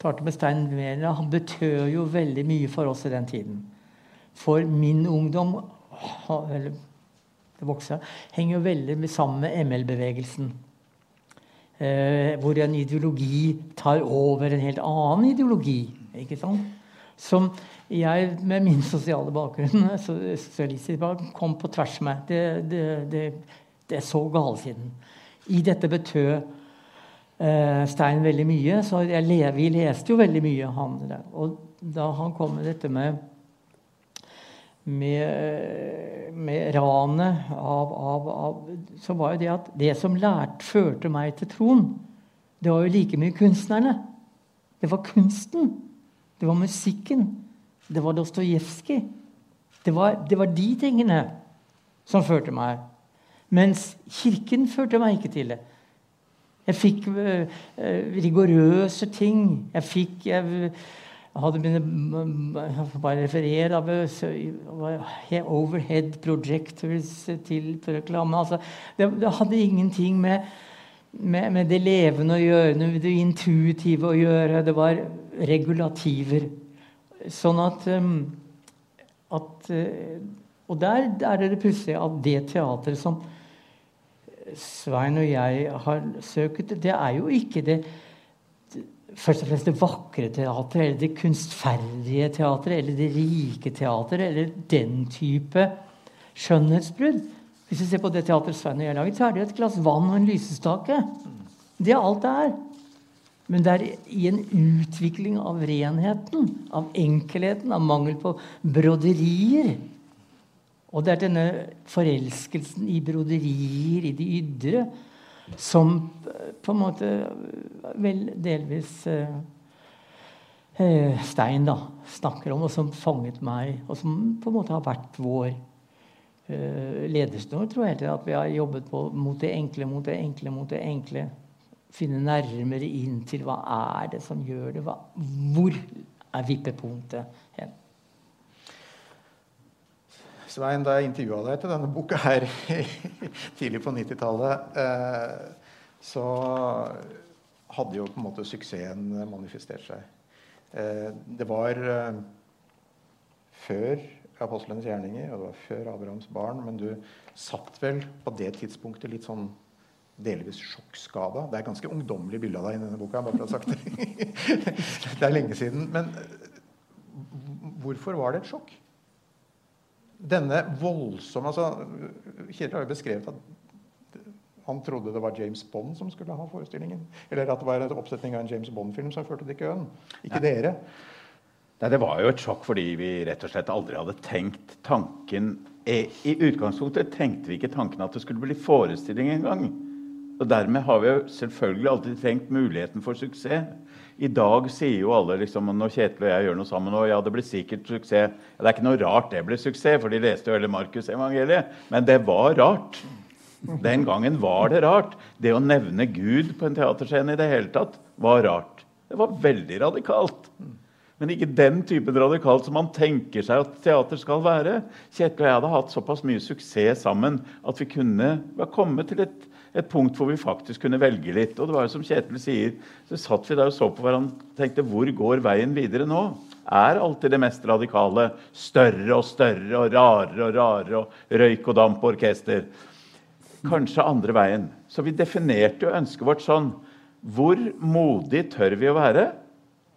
starte med Stein Mæhler. Han betød jo veldig mye for oss i den tiden. For min ungdom eller det vokser, henger jo veldig sammen med ML-bevegelsen eh, hvor en ideologi tar over en helt annen ideologi. ikke sant? Som jeg med min sosiale bakgrunn sosialistisk bakgrunn, kom på tvers med. Det, det, det, det er så galesiden. I dette betød Stein veldig mye. Så jeg, vi leste jo veldig mye. Han, og da han kom med dette med med, med ranet av, av, av, Så var jo det at det som lærte, førte meg til troen, det var jo like mye kunstnerne. Det var kunsten. Det var musikken. Det var Dostojevskij. Det, det, var de tingene som førte meg. Mens Kirken førte meg ikke til det. Jeg fikk uh, rigorøse ting. Jeg fikk jeg, jeg hadde mine bare referere overhead projectors til reklame. Altså, det, det, hadde ingenting med, med, med, det levende å gjøre, det intuitive å gjøre. Det var regulativer. Sånn at, um, at uh, Og der, der er det plutselig at det teatret som Svein og jeg har søkt, det er jo ikke det først og fremst det vakre teatret, eller det kunstferdige teatret, eller det rike teatret, eller den type skjønnhetsbrudd. Hvis du ser på det teatret Svein og jeg har laget, så er det et glass vann og en lysestake. Det er alt det er. Men det er i en utvikling av renheten, av enkelheten, av mangel på broderier. Og det er denne forelskelsen i broderier, i det ydre, som eh, på en måte vel delvis eh, eh, Stein da, snakker om, og som fanget meg, og som på en måte har vært vår eh, ledesnor, tror jeg. At vi har jobbet på, mot det enkle, mot det enkle, mot det enkle. Finne nærmere inn til hva er det som gjør det. Hva, hvor er vippepunktet hen? Svein, da jeg intervjua deg til denne boka her tidlig på 90-tallet, eh, så hadde jo på en måte suksessen manifestert seg. Eh, det var eh, før apostlenes gjerninger, og det var før Abrahams barn. Men du satt vel på det tidspunktet litt sånn delvis sjokkskada. Det er et ganske ungdommelig bilde av deg i denne boka. bare for å ha sagt Det Det er lenge siden. Men hvorfor var det et sjokk? Denne voldsomme altså, Kjetil har jo beskrevet at han trodde det var James Bond som skulle ha forestillingen. Eller at det var en oppsetning av en James Bond-film som førte til køen. Ikke Nei. dere. Nei, Det var jo et sjokk fordi vi rett og slett aldri hadde tenkt tanken I utgangspunktet tenkte vi ikke tanken at det skulle bli forestilling engang. Og dermed har vi jo selvfølgelig alltid tenkt muligheten for suksess. I dag sier jo alle liksom, når Kjetil og jeg gjør noe sammen og ja, det blir sikkert suksess. Det er ikke noe rart det blir suksess, for de leste jo hele Markusevangeliet. Men det var rart. Den gangen var det rart. Det å nevne Gud på en teaterscene i det hele tatt var rart. Det var veldig radikalt. Men ikke den typen radikalt som man tenker seg at teater skal være. Kjetil og jeg hadde hatt såpass mye suksess sammen at vi kunne komme til et, et, punkt hvor vi faktisk kunne velge litt. Og det var jo som Kjetil sier, så satt vi der og så på hverandre og tenkte hvor går veien videre nå? Er alltid det mest radikale større og større og rarere og rarere og røyk og damp og orkester? Kanskje andre veien. Så vi definerte jo ønsket vårt sånn. Hvor modig tør vi å være?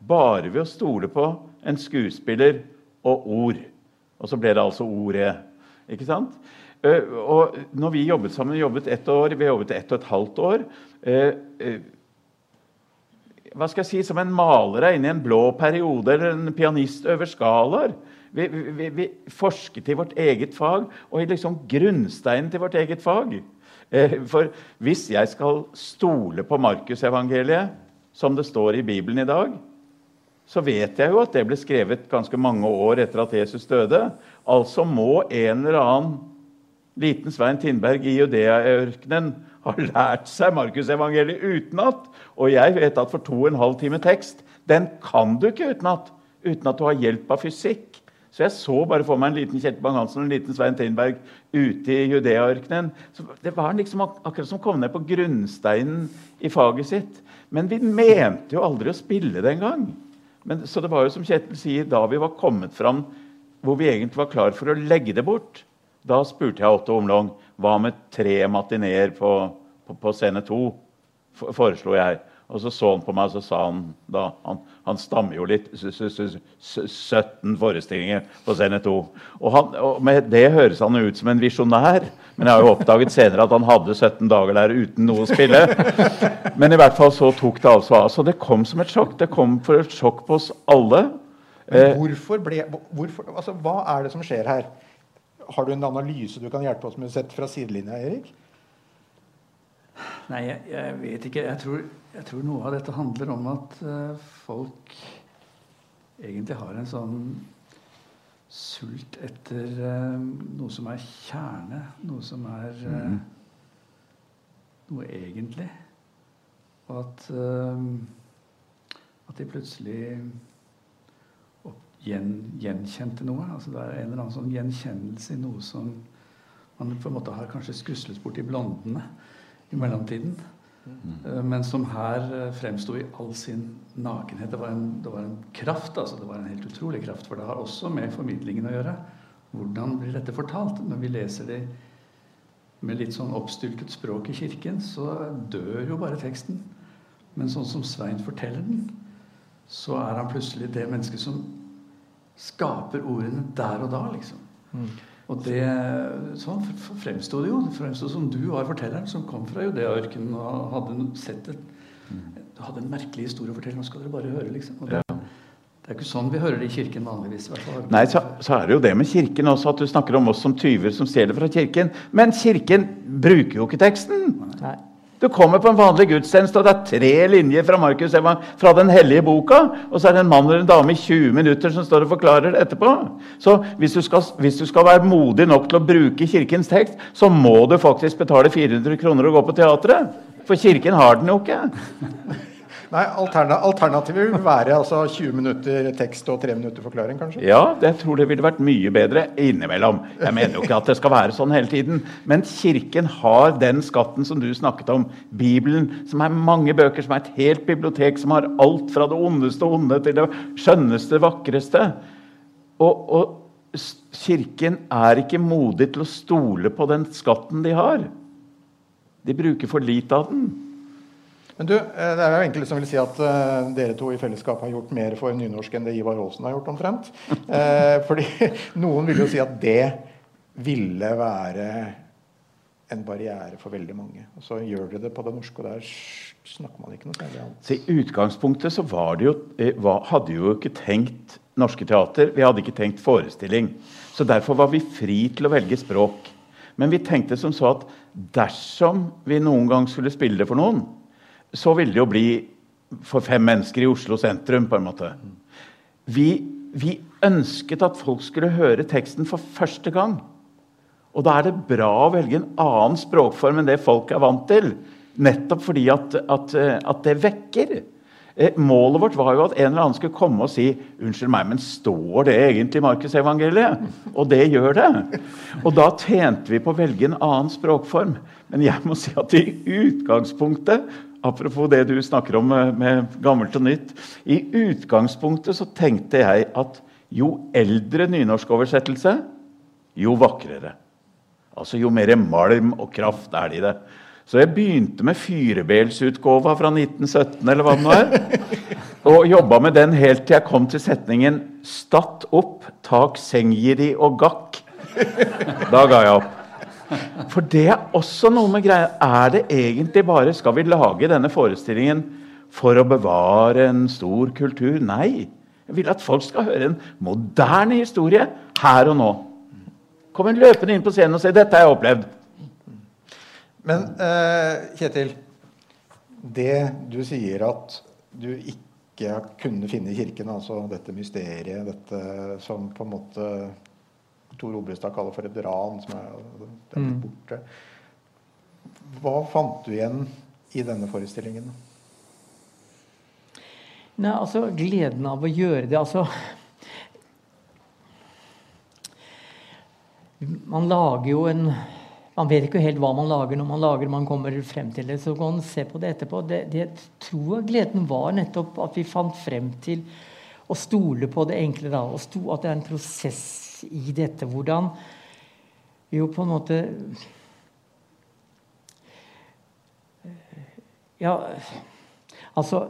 bare ved å stole på en skuespiller og ord. Og så ble det altså ordet. Ikke sant? Og når vi jobbet sammen, jobbet ett år, vi jobbet ett og et halvt år Hva skal jeg si Som en maler er inne i en blå periode, eller en pianist over skalaer. Vi, vi, vi, forsket i vårt eget fag og i liksom grunnsteinen til vårt eget fag. For hvis jeg skal stole på Markusevangeliet, som det står i Bibelen i dag, så vet jeg jo at det ble skrevet ganske mange år etter at Jesus døde. Altså må en eller annen liten Svein Tindberg i Judea-ørkenen har lært seg Markusevangeliet utenat. Og jeg vet at for to og en halv time tekst, den kan du ikke utenat uten at du har hjelp av fysikk. Så jeg så bare for meg en liten Kjetil Bang-Hansen og en liten Svein Tindberg ute i Judea-ørkenen. Det var liksom ak akkurat som å komme ned på grunnsteinen i faget sitt. Men vi mente jo aldri å spille det engang. Så det var jo som Kjetil sier, da vi var kommet fram hvor vi egentlig var klar for å legge det bort, da spurte jeg Otto Omlong hva med tre matineer på, på, på scene to. foreslo jeg. Og så så han på meg, og så sa han da Han, han stammer jo litt. 17 forestillinger på scene 2. Og, han, og med det høres han ut som en visjonær. Men jeg har jo oppdaget senere at han hadde 17 dager der uten noe å spille. Men i hvert fall så tok det altså av. Så det kom som et sjokk. Det kom for et sjokk på oss alle. Men eh, hvorfor ble, hvorfor, altså, hva er det som skjer her? Har du en analyse du kan hjelpe oss med sett fra sidelinja, Erik? Nei, jeg, jeg, vet ikke. Jeg tror, jeg tror, noe av dette handler om at uh, folk egentlig har en sånn sult etter uh, noe som er kjerne, noe som er uh, mm. noe egentlig. Og at, at de plutselig gjen, gjenkjente noe. Altså det er en eller annen sånn gjenkjennelse i noe som man på en måte har kanskje skuslet bort i blondene i mellomtiden. Mm. Men som her eh, fremsto i all sin nakenhet. Det var, en, det var en kraft, altså. Det var en helt utrolig kraft. For det har også med formidlingen å gjøre. Hvordan blir dette fortalt? Når vi leser det med litt sånn oppstyltet språk i kirken, så dør jo bare teksten. Men sånn som Svein forteller den, så er han plutselig det mennesket som skaper ordene der og da, liksom. Mm. Og det, sånn fremsto det jo. Det fremsto som du var fortelleren som kom fra Judea-ørkenen og hadde sett et, du hadde en merkelig historie å fortelle. Nå skal dere bare høre, liksom. Det, ja. det, er ikke sånn vi hører det i kirken vanligvis. Nei, så, så, er det jo det med kirken også, at du snakker om oss som tyver som stjeler fra kirken. Men kirken bruker jo ikke teksten. Nei. Du kommer på en vanlig gudstjeneste, og det er tre linjer fra Markus fra den hellige boka, og så er det en mann eller en dame i 20 minutter som står og forklarer det etterpå. Så hvis du, skal, hvis du skal være modig nok til å bruke Kirkens tekst, så må du faktisk betale 400 kroner og gå på teatret. For Kirken har den jo ikke. Nei, Alternativet vil være altså 20 minutter tekst og 3 minutter forklaring, kanskje? Ja, jeg tror det ville vært mye bedre innimellom. Jeg mener jo ikke at det skal være sånn hele tiden. Men Kirken har den skatten som du snakket om. Bibelen, som er mange bøker, som er et helt bibliotek, som har alt fra det ondeste onde til det skjønneste, vakreste. Og, og, Kirken er ikke modig til å stole på den skatten de har. De bruker for lite av den. Men du, eh, det er jo enkelte som vil si at uh, dere to i fellesskap har gjort mer for nynorsk enn det Ivar Aasen har gjort, omtrent. Uh, fordi noen vil jo si at det ville være en barriere for veldig mange. Og så gjør dere det på det norske, og der snakker man ikke noe særlig annet. I utgangspunktet så var det jo, var, hadde jo ikke tenkt Norske Teater. Vi hadde ikke tenkt forestilling. Så derfor var vi fri til å velge språk. Men vi tenkte som så at dersom vi noen gang skulle spille det for noen, så ville det jo bli for fem mennesker i Oslo sentrum. på en måte. Vi, vi ønsket at folk skulle høre teksten for første gang. Og da er det bra å velge en annen språkform enn det folk er vant til. Nettopp fordi at, at, eh, at det vekker. Eh, Målet vårt var jo at en eller annen skulle komme og si Unnskyld meg, men står det egentlig i Markusevangeliet? Og det gjør det. Og da tjente vi på å velge en annen språkform. Men jeg må si at i utgangspunktet Apropos det du snakker om med, med gammelt og nytt. I utgangspunktet så tenkte jeg at jo eldre nynorskoversettelse, jo vakrere. Altså Jo mer malm og kraft er det i det. Så jeg begynte med Fyrebelsutgåva fra 1917, eller hva det nå er. Og jobba med den helt til jeg kom til setningen 'Statt opp, tak sengjiri og gakk'. Da ga jeg opp. For det er også noe med greia. Er det egentlig bare Skal vi lage denne forestillingen for å bevare en stor kultur? Nei. Jeg vil at folk skal høre en moderne historie her og nå. Kom en løpende inn på scenen og si 'dette har jeg opplevd'. Men uh, Kjetil, det du sier at du ikke kunne finne i kirken, altså dette mysteriet, dette som på en måte Tor Obrestad kaller for et ran, som er, er blitt borte. Hva fant du igjen i denne forestillingen? Nei, altså gleden av å gjøre det Altså Man lager jo en Man vet ikke helt hva man lager når man lager man kommer frem til det. Så kan man se på det etterpå. Det, det tror jeg gleden var nettopp at vi fant frem til å stole på det enkle. da, At det er en prosess i dette. Hvordan jo på en måte Ja, altså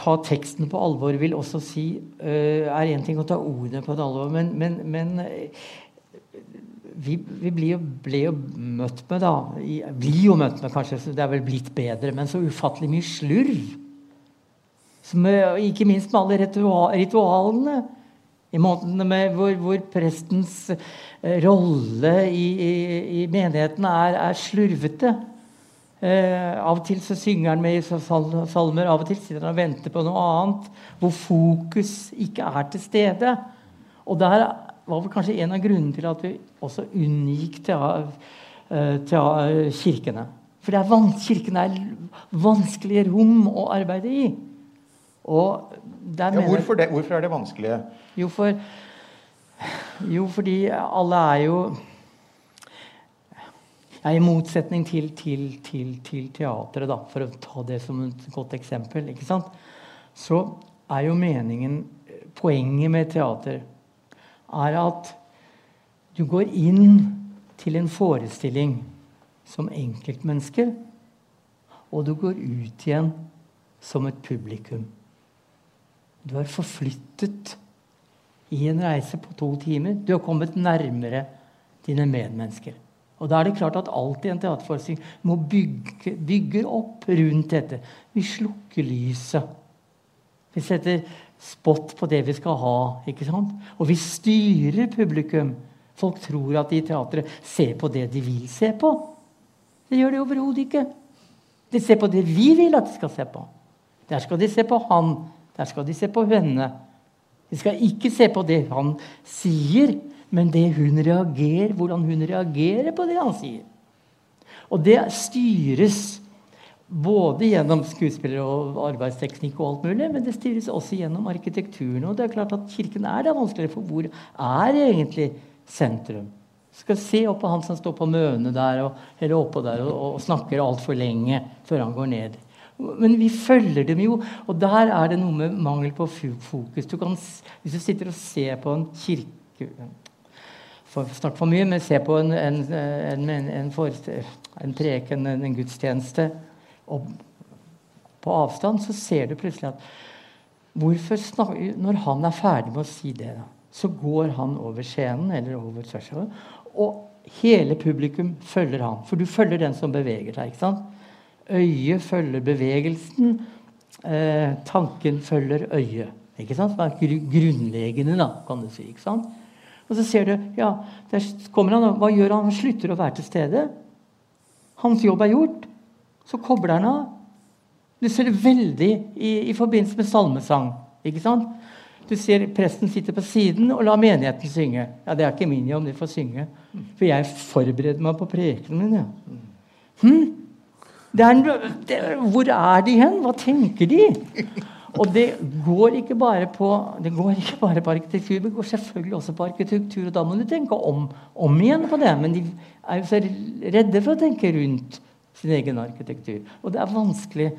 ta teksten på alvor vil også si uh, er én ting å ta ordene på et alvor, men, men, men uh, vi, vi blir, jo, ble jo møtt med, da i, Blir jo møtt med, kanskje, det er vel blitt bedre, men så ufattelig mye slurv. Som, uh, ikke minst med alle ritual, ritualene. I måten med hvor, hvor prestens rolle i, i, i menigheten er, er slurvete. Eh, av og til så synger han med i salmer, av og til sitter han og venter på noe annet. Hvor fokus ikke er til stede. Og der var vel kanskje en av grunnene til at vi også unngikk til, eh, kirkene. For det er kirkene er vanskelige rom å arbeide i. Og der Ja, mener- hvorfor, det, hvorfor er det vanskelig? Jo, for, jo, fordi alle er jo ja, I motsetning til, til, til, til teatret, da, for å ta det som et godt eksempel, så er jo meningen Poenget med teater er at du går inn til en forestilling som enkeltmenneske, og du går ut igjen som et publikum. Du er forflyttet i en reise på to timer. Du har kommet nærmere dine medmennesker. Og da er det klart at alltid en teaterforestilling må bygge bygger opp rundt dette. Vi slukker lyset. Vi setter spott på det vi skal ha. ikke sant? Og vi styrer publikum. Folk tror at de i teatret ser på det de vil se på. Det gjør de overhodet ikke. De ser på det vi vil at de skal se på. Der skal de se på han. Der skal de se på henne. De skal ikke se på det han sier, men det hun reagerer, hvordan hun reagerer på det han sier. Og det styres både gjennom skuespillere og arbeidsteknikk, og alt mulig, men det styres også gjennom arkitekturen. Og det er klart at Kirken er det vanskeligere, for hvor er egentlig sentrum? Du skal se opp på han som står på mønet der, og, eller oppå der og, og snakker altfor lenge før han går ned. Men vi følger dem jo, og der er det noe med mangel på fokus. Du kan, hvis du sitter og ser på en kirke for, snart for mye, men se på en, en, en, en, en preken, en, gudstjeneste og på avstand, så ser du plutselig at snakker, Når han er ferdig med å si det, så går han over scenen eller over tversover, og hele publikum følger han. For du følger den som beveger seg. ikke sant? Øyet følger bevegelsen. Eh, tanken følger øyet. Ikke sant? Som er grunnleggende, da, kan du si. ikke sant? Og så ser du ja, der kommer han, Hva gjør han? Han slutter å være til stede. Hans jobb er gjort. Så kobler han av. Du ser det veldig i, i forbindelse med salmesang. ikke sant? Du ser presten sitter på siden og lar menigheten synge. Ja, Det er ikke min jobb, de får synge. For jeg forbereder meg på prekenen min. Ja. Hm? Er, det, hvor er de hen? Hva tenker de? Og det går ikke bare på, det går ikke bare på arkitektur, det går selvfølgelig også på arkitektur. Og da må du tenke om, om igjen på det. Men de er jo så redde for å tenke rundt sin egen arkitektur. Og det er vanskelig.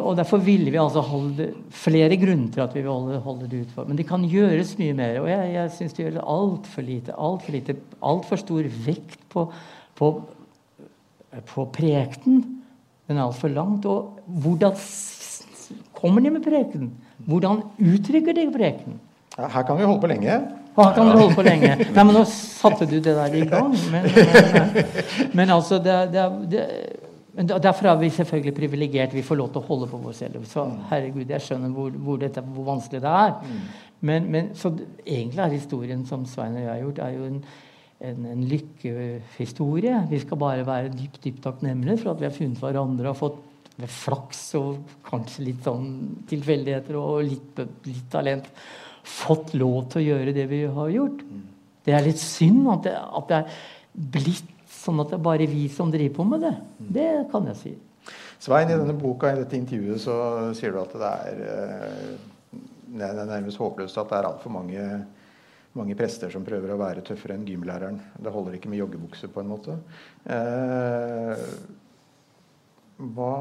Og Derfor ville vi altså holde flere grunner til at vi vil holde, holde det utfor. Men det kan gjøres mye mer. Og jeg, jeg syns det gjøres altfor lite. Altfor alt stor vekt på, på, på prekenen. Den er altfor langt. Og hvordan kommer de med prekenen? Hvordan uttrykker de prekenen? Ja, her kan vi holde på lenge. Og her kan vi holde på lenge. Nei, men Nå satte du det der i gang. Men, men, men altså det, det, det, Derfor er vi selvfølgelig privilegert. Vi får lov til å holde på vår selv. Så herregud, jeg skjønner hvor, hvor, dette, hvor vanskelig det er. Men, men, så egentlig er historien som Svein og jeg har gjort, er jo en, en, en lykkehistorie. Vi skal bare være dypt dypt takknemlige for at vi har funnet hverandre og fått flaks og kanskje litt sånn tilfeldigheter og litt, litt, talent fått lov til å gjøre det vi har gjort. Det er litt synd at det, at det er blitt sånn at det er bare vi som driver på med det. Det kan jeg si. Svein, i denne boka i dette intervjuet så sier du at det er, eh, det er nærmest håpløst at det er altfor mange, mange prester som prøver å være tøffere enn gymlæreren. Det holder ikke med joggebukse, på en måte. Eh, hva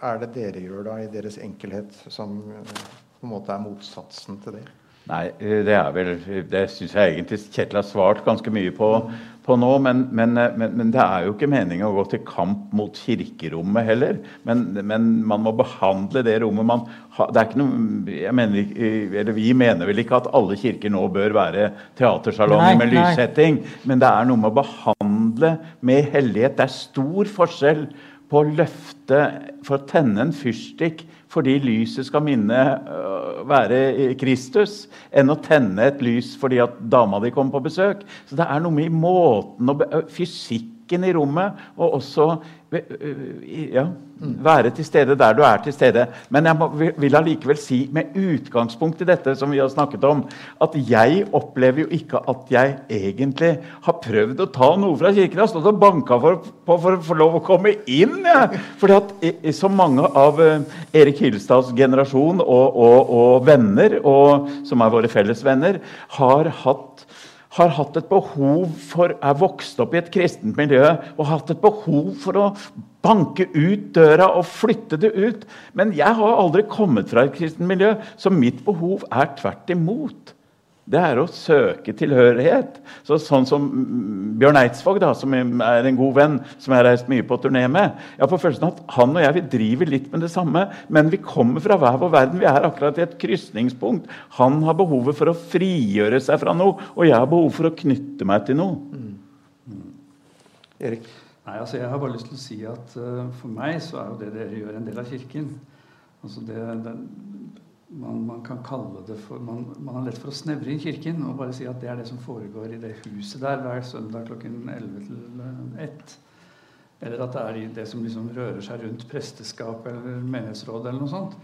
er det dere gjør da i deres enkelhet, som på en måte er motsatsen til det? Nei, det er vel Det syns jeg egentlig Kjetil har svart ganske mye på, på nå. Men, men, men, men, det er jo ikke meninga å gå til kamp mot kirkerommet heller. Men, man må behandle det rommet man har det er ikke noe, jeg mener, eller Vi mener vel ikke at alle kirker nå bør være teatersalonger med lyssetting. Men det er noe med å behandle med hellighet. Det er stor forskjell på å løfte for å tenne en fyrstikk fordi lyset skal minne øh, være Kristus, enn å tenne et lys fordi at dama di kommer på besøk. Så det er noe med måten og fysikken i rommet og også ja, være til stede der du er til stede. Men jeg må, vil allikevel si, med utgangspunkt i dette som vi har snakket om, at jeg opplever jo ikke at jeg egentlig har prøvd å ta noe fra kirken. Jeg har stått og banka for, på for å få lov å komme inn. Ja. Fordi at så mange av uh, Erik Hilstads generasjon og, og, og venner, og, som er våre felles venner, har hatt har hatt et behov for, er vokst opp i et kristent miljø og hatt et behov for å banke ut døra og flytte det ut. Men jeg har aldri kommet fra et kristent miljø, så mitt behov er tvert imot. Det er å søke tilhørighet. Så, sånn som Bjørn Eidsvåg, da, som er en god venn, som jeg har reist mye på turné med. Jeg får følelsen at Han og jeg vi driver litt med det samme, men vi kommer fra hver vår verden. Vi er akkurat i et krysningspunkt. Han har behovet for å frigjøre seg fra noe, og jeg har behov for å knytte meg til noe. Mm. Erik? Nei, altså Jeg har bare lyst til å si at uh, for meg så er jo det dere gjør, en del av Kirken. Altså det, det man, man, kan kalle det for man, man, har lett for å snevre inn Kirken og bare si at det er det som foregår i det huset der hver søndag klokken 11 til 1. Eller at det er det som liksom rører seg rundt presteskap eller menighetsråd eller noe sånt.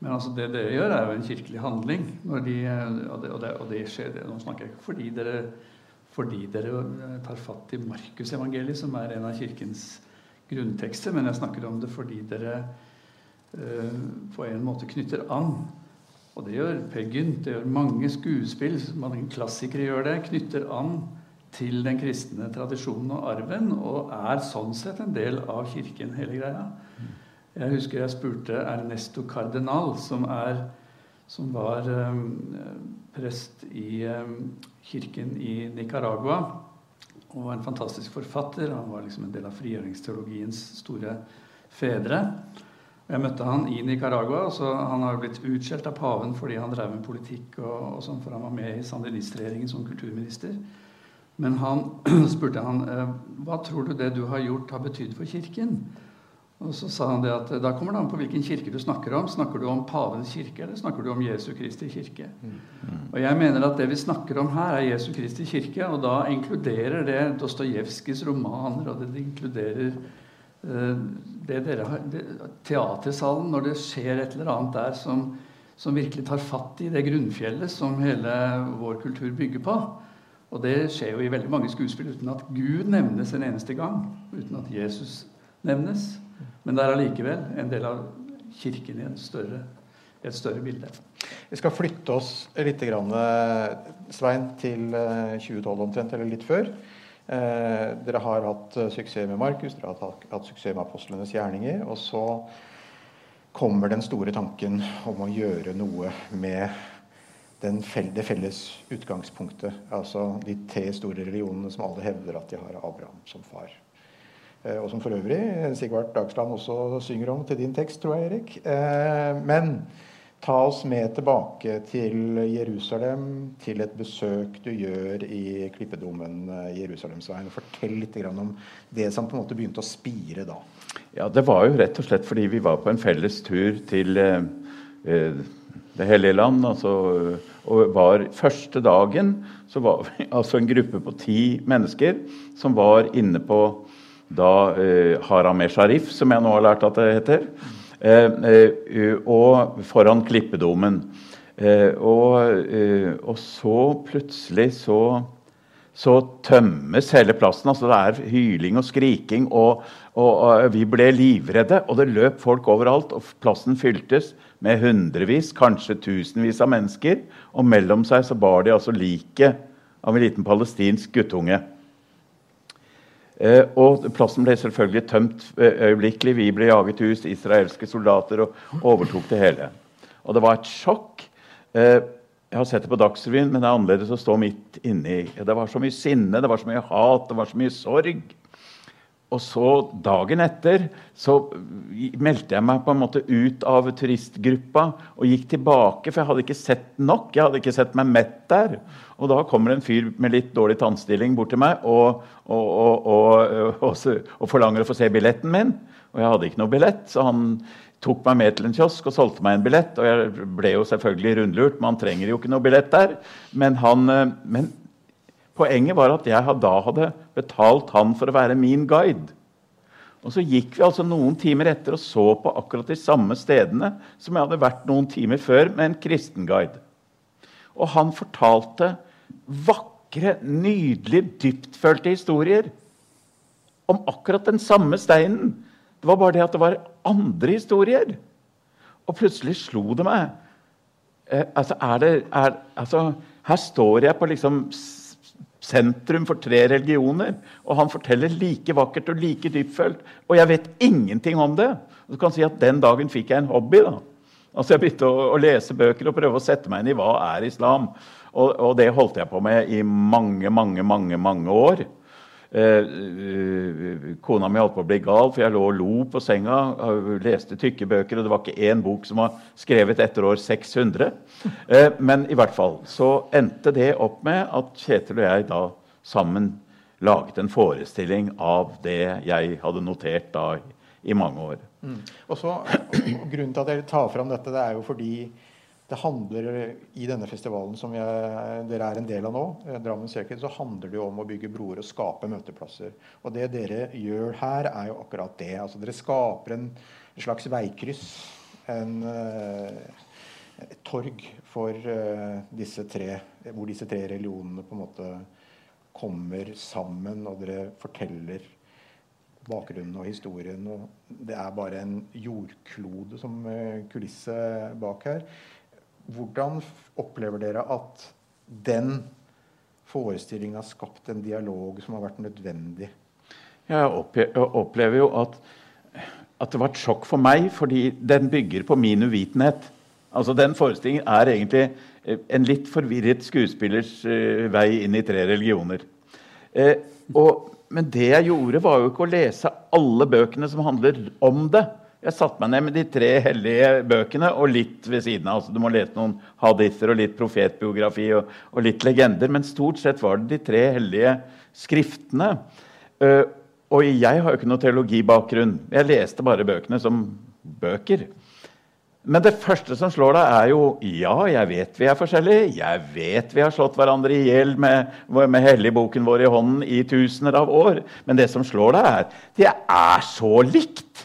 Men altså det dere gjør, er jo en kirkelig handling. De, og, det, og, det, og, det, skjer Nå snakker jeg ikke fordi dere, fordi dere tar fatt i Markusevangeliet, som er en av kirkens grunntekster, men jeg snakker om det fordi dere på en måte knytter an og det gjør Per Gynt, det gjør mange skuespill, mange klassikere gjør det, knytter an til den kristne tradisjonen og arven, og er sånn sett en del av kirken, hele greia. Jeg husker jeg spurte Ernesto Cardenal, som er som var um, prest i um, kirken i Nicaragua. Og var en fantastisk forfatter. Han var liksom en del av frigjøringsteologiens store fedre. Jeg møtte han i Nicaragua. så Han har blitt utskjelt av paven fordi han drev med politikk, og, og sånn, for han var med i sandinistregjeringen som kulturminister. Men han spurte han hva tror du det du har gjort, har betydd for Kirken. Og så sa han det at Da kommer det an på hvilken kirke du snakker om. Snakker du om pavens kirke, eller snakker du om Jesu Kristi kirke? Mm. Og jeg mener at Det vi snakker om her, er Jesu Kristi kirke. Og da inkluderer det Dostojevskijs romaner, og det inkluderer det dere har, det, teatersalen når det skjer et eller annet der som, som virkelig tar fatt i det grunnfjellet som hele vår kultur bygger på. Og det skjer jo i veldig mange skuespill uten at Gud nevnes en eneste gang. Uten at Jesus nevnes. Men det er allikevel en del av kirken i større, et større bilde. Vi skal flytte oss litt, Svein, til 2012 eh, omtrent, eller litt før. Eh, dere har hatt eh, suksess med Markus, dere har hatt, suksess med apostlenes gjerninger. Og så kommer den store tanken om å gjøre noe med den, det felles utgangspunktet. Altså de tre store religionene som alle hevder at de har Abraham som far. Eh, og som for øvrig Sigvart Dagsland også synger om til din tekst, tror jeg, Erik. Men ta oss med tilbake til Jerusalem, til et besøk du gjør i klippedomen eh, Jerusalemsveien. Fortell litt om det som på en måte begynte å spire da. Ja, Det var jo rett og slett fordi vi var på en felles tur til eh, Det hellige land. Altså, og var Første dagen så var vi altså en gruppe på ti mennesker som var inne på da eh, Haram Sharif, som jeg nå har lært at det heter, eh, eh, og foran klippedomen. Og, og, så plutselig så, så, tømmes hele plassen. altså Det er hyling og skriking, og, og, vi ble livredde. Og det løp folk overalt, og plassen fyltes med hundrevis, kanskje tusenvis av mennesker. Og mellom seg så bar de altså liket av en liten palestinsk guttunge. Eh, og plassen ble selvfølgelig tømt eh, øyeblikkelig. Vi ble jaget ut, israelske soldater, og overtok det hele. Og det var et sjokk. Eh, jeg har sett det på Dagsrevyen, men det er annerledes å stå midt inni. Det var så mye sinne, det var så mye hat, det var så mye sorg. Og så dagen etter så meldte jeg meg på en måte ut av turistgruppa og gikk tilbake, for jeg hadde ikke sett nok. Jeg hadde ikke sett meg mett der. Og da kommer en fyr med litt dårlig tannstilling bort til meg og, og, og, og, forlanger å få se billetten min. Og jeg hadde ikke noe billett, så han tok meg med til en kiosk og solgte meg en billett. Og jeg ble jo selvfølgelig rundlurt, man trenger jo ikke noe billett der. Men, han, eh, men Poenget var at jeg da hadde betalt han for å være min guide. Og Så gikk vi altså noen timer etter og så på akkurat de samme stedene som jeg hadde vært noen timer før med en kristenguide. Og han fortalte vakre, nydelige, dyptfølte historier om akkurat den samme steinen. Det var bare det at det var andre historier. Og plutselig slo det meg eh, altså, det, er, altså, Her står jeg på liksom sentrum for tre religioner. Og han forteller like vakkert og like dyptfølt. Og jeg vet ingenting om det. Og du kan si at Den dagen fikk jeg en hobby. da. Altså Jeg begynte å, å, lese bøker og prøve å sette meg inn i hva er islam. Og, og det holdt jeg på med i mange, mange, mange, mange år. Eh, kona mi holdt på å bli gal, for jeg lå og lo på senga. Leste tykke bøker, og det var ikke én bok som var skrevet etter år 600. Eh, men i hvert fall så endte det opp med at Kjetil og jeg da sammen laget en forestilling av det jeg hadde notert da i mange år. Mm. Og så, Grunnen til at jeg tar fram dette, det er jo fordi det handler I denne festivalen som jeg, dere er en del av nå, eh, Drammen Circuit, så handler det jo om å bygge broer og skape møteplasser. Og det dere gjør her, er jo akkurat det. Altså Dere skaper en slags veikryss. En, eh, et torg for uh, disse tre, hvor disse tre religionene på en måte kommer sammen, og dere forteller bakgrunnen og historien. Og det er bare en jordklode som kulisse bak her. Hvordan opplever dere at den forestillinga har skapt en dialog som har vært nødvendig? Jeg opplever jo at, at, det var et sjokk for meg, fordi den bygger på min uvitenhet. Altså Den forestillingen er egentlig eh, en litt forvirret skuespillers uh, vei inn i tre religioner. Eh, og, men det jeg gjorde, var jo ikke å lese alle bøkene som handler om det. Jeg satte meg ned med de tre hellige bøkene og litt ved siden av. Altså, du må lese noen hadither og litt profetbiografi og, og, litt legender. Men stort sett var det de tre hellige skriftene. Uh, og jeg har jo ikke noe teologibakgrunn. Jeg leste bare bøkene som bøker. Men det første som slår deg, er jo ja, jeg vet vi er forskjellige. Jeg vet vi har slått hverandre i hjel med, med helligboken vår i hånden i tusener av år. Men det som slår deg, er det er så likt.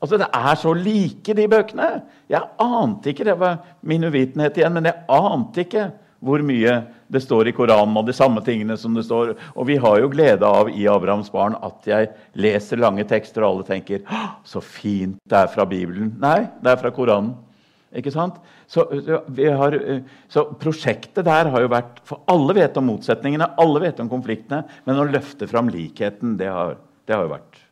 Altså, Det er så like, de bøkene. Jeg ante ikke det var min uvitenhet igjen, men jeg ante ikke hvor mye det står i Koranen, og de samme tingene som det står. Og vi har jo glede av i Abrahams barn at jeg leser lange tekster, og alle tenker så fint det er fra Bibelen. Nei, det er fra Koranen. Ikke sant? Så, har, så, prosjektet der har jo vært For alle vet om motsetningene, alle vet om konfliktene, men å løfte fram likheten, det har, det har jo vært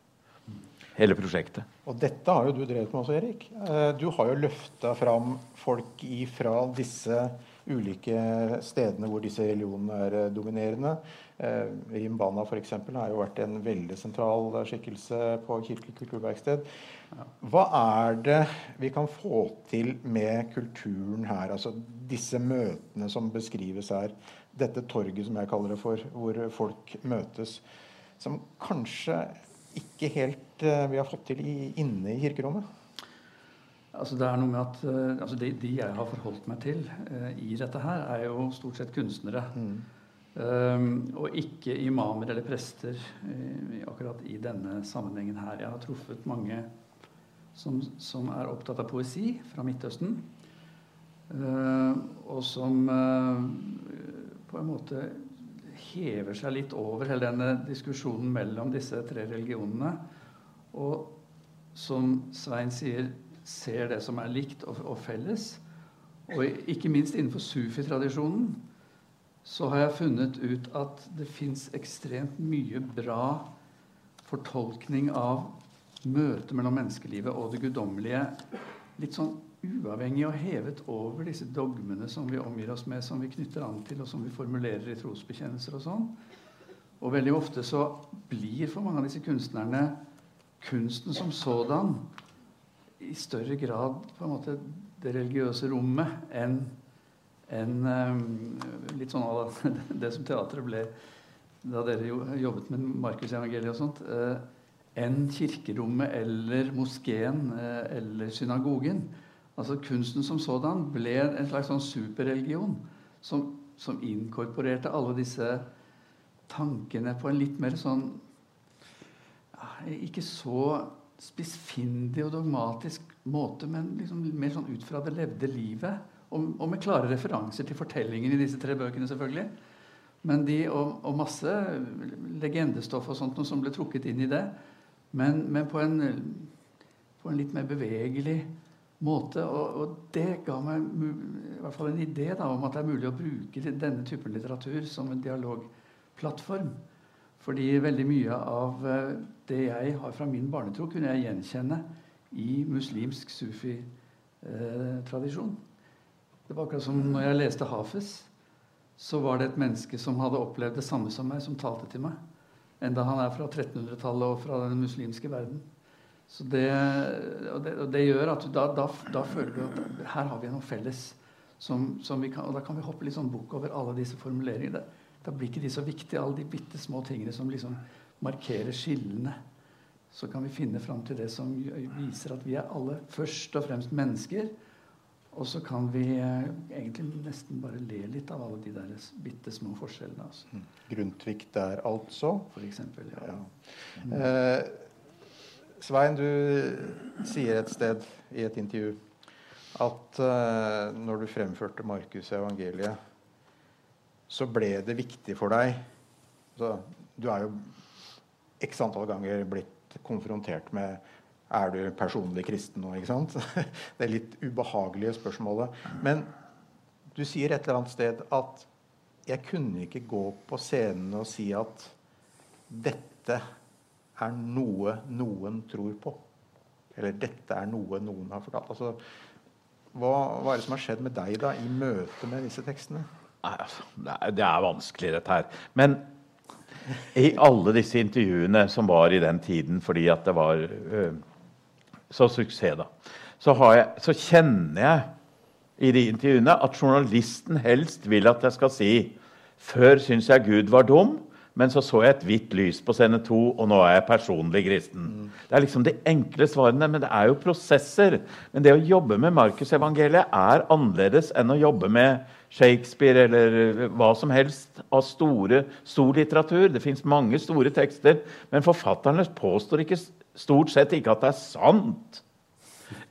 hele prosjektet. Og dette har jo du drevet med også, Erik. Eh, du har jo løfta fram folk ifra disse ulike stedene hvor disse religionene er eh, dominerende. Eh, Rimbana f.eks. har jo vært en veldig sentral skikkelse på Kirkelig kulturverksted. Hva er det vi kan få til med kulturen her? Altså disse møtene som beskrives her. Dette torget, som jeg kaller det for, hvor folk møtes. Som kanskje ikke helt vi har fått til i, inne i kirkerommet? Altså det er noe med at uh, altså de, de, jeg har forholdt meg til uh, i dette her, er jo stort sett kunstnere. Mm. Um, og ikke imamer eller prester uh, akkurat i denne sammenhengen her. Jeg har truffet mange som, som er opptatt av poesi fra Midtøsten. og som på en måte hever seg litt over hele denne diskusjonen mellom disse tre religionene. Og som Svein sier, ser det som er likt og, og felles. Og ikke minst innenfor sufi-tradisjonen så har jeg funnet ut at det fins ekstremt mye bra fortolkning av møtet mellom menneskelivet og det guddommelige. Litt sånn uavhengig og hevet over disse dogmene som vi omgir oss med, som vi knytter an til, og som vi formulerer i trosbekjennelser og sånn. Og veldig ofte så blir for mange av disse kunstnerne kunsten som sådan i større grad på en måte det religiøse rommet enn en, um, litt sånn av det som teatret ble da dere jo jobbet med Markusevangeliet og sånt, uh, enn kirkerommet eller moskeen uh, eller synagogen. Altså Kunsten som sådan ble en slags sånn superreligion som, som inkorporerte alle disse tankene på en litt mer sånn Ikke så spissfindig og dogmatisk måte, men liksom mer sånn ut fra det levde livet. Og, og, med klare referanser til fortellingen i disse tre bøkene, selvfølgelig. Men de, og, og masse legendestoff og sånt som ble trukket inn i det. Men, men på, en, på, en, litt mer bevegelig måte. Og, og, det ga meg i hvert fall en idé da, om at det er mulig å bruke denne typen litteratur som en dialogplattform. Fordi veldig mye av eh, det jeg har fra min barnetro, kunne jeg gjenkjenne i muslimsk sufi-tradisjon. Det var akkurat som når jeg leste Hafez, så var det et menneske som hadde opplevd det samme som meg, som talte til meg. Enda han er fra 1300-tallet og fra den muslimske verden. Så det, og det, og det gjør at da, da, da, føler du at her har vi noe felles. Som, som kan, og da kan vi hoppe litt sånn bukk over alle disse formuleringene. Da blir ikke de så viktige, alle de bitte små tingene som liksom markerer skillene så kan vi finne fram til det som viser at vi er alle først og fremst mennesker. Og så kan vi eh, egentlig nesten bare le litt av alle de der bitte små forskjellene. Altså. Mm. Grundtvig der, altså? For eksempel, ja. ja. Eh, Svein, du sier et sted i et intervju at eh, når du fremførte Markus' evangeliet, så ble det viktig for deg så, Du er jo x antall ganger blitt konfrontert med er du personlig kristen nå? ikke sant? Det er litt ubehagelige spørsmålet. Men du sier et eller annet sted at jeg kunne ikke gå på scenen og si at dette er noe noen tror på. Eller dette er noe noen har fortalt. Altså, Hva, hva er det som har skjedd med deg da i møte med disse tekstene? Nei, altså, det, er, vanskelig, dette her. Men i alle disse intervjuene som var i den tiden fordi at det var uh, så suksess, da, så, jeg, så, kjenner jeg i de intervjuene at journalisten helst vil at jeg skal si før syns jeg Gud var dum, men så så jeg et hvitt lys på scene to, og nå er jeg personlig kristen. Det er liksom de enkle svarene, men det er jo prosesser. Men det å jobbe med Markusevangeliet er annerledes enn å jobbe med Shakespeare eller hva som helst av store, stor litteratur. Det fins mange store tekster, men forfatterne påstår ikke, stort sett ikke at det er sant.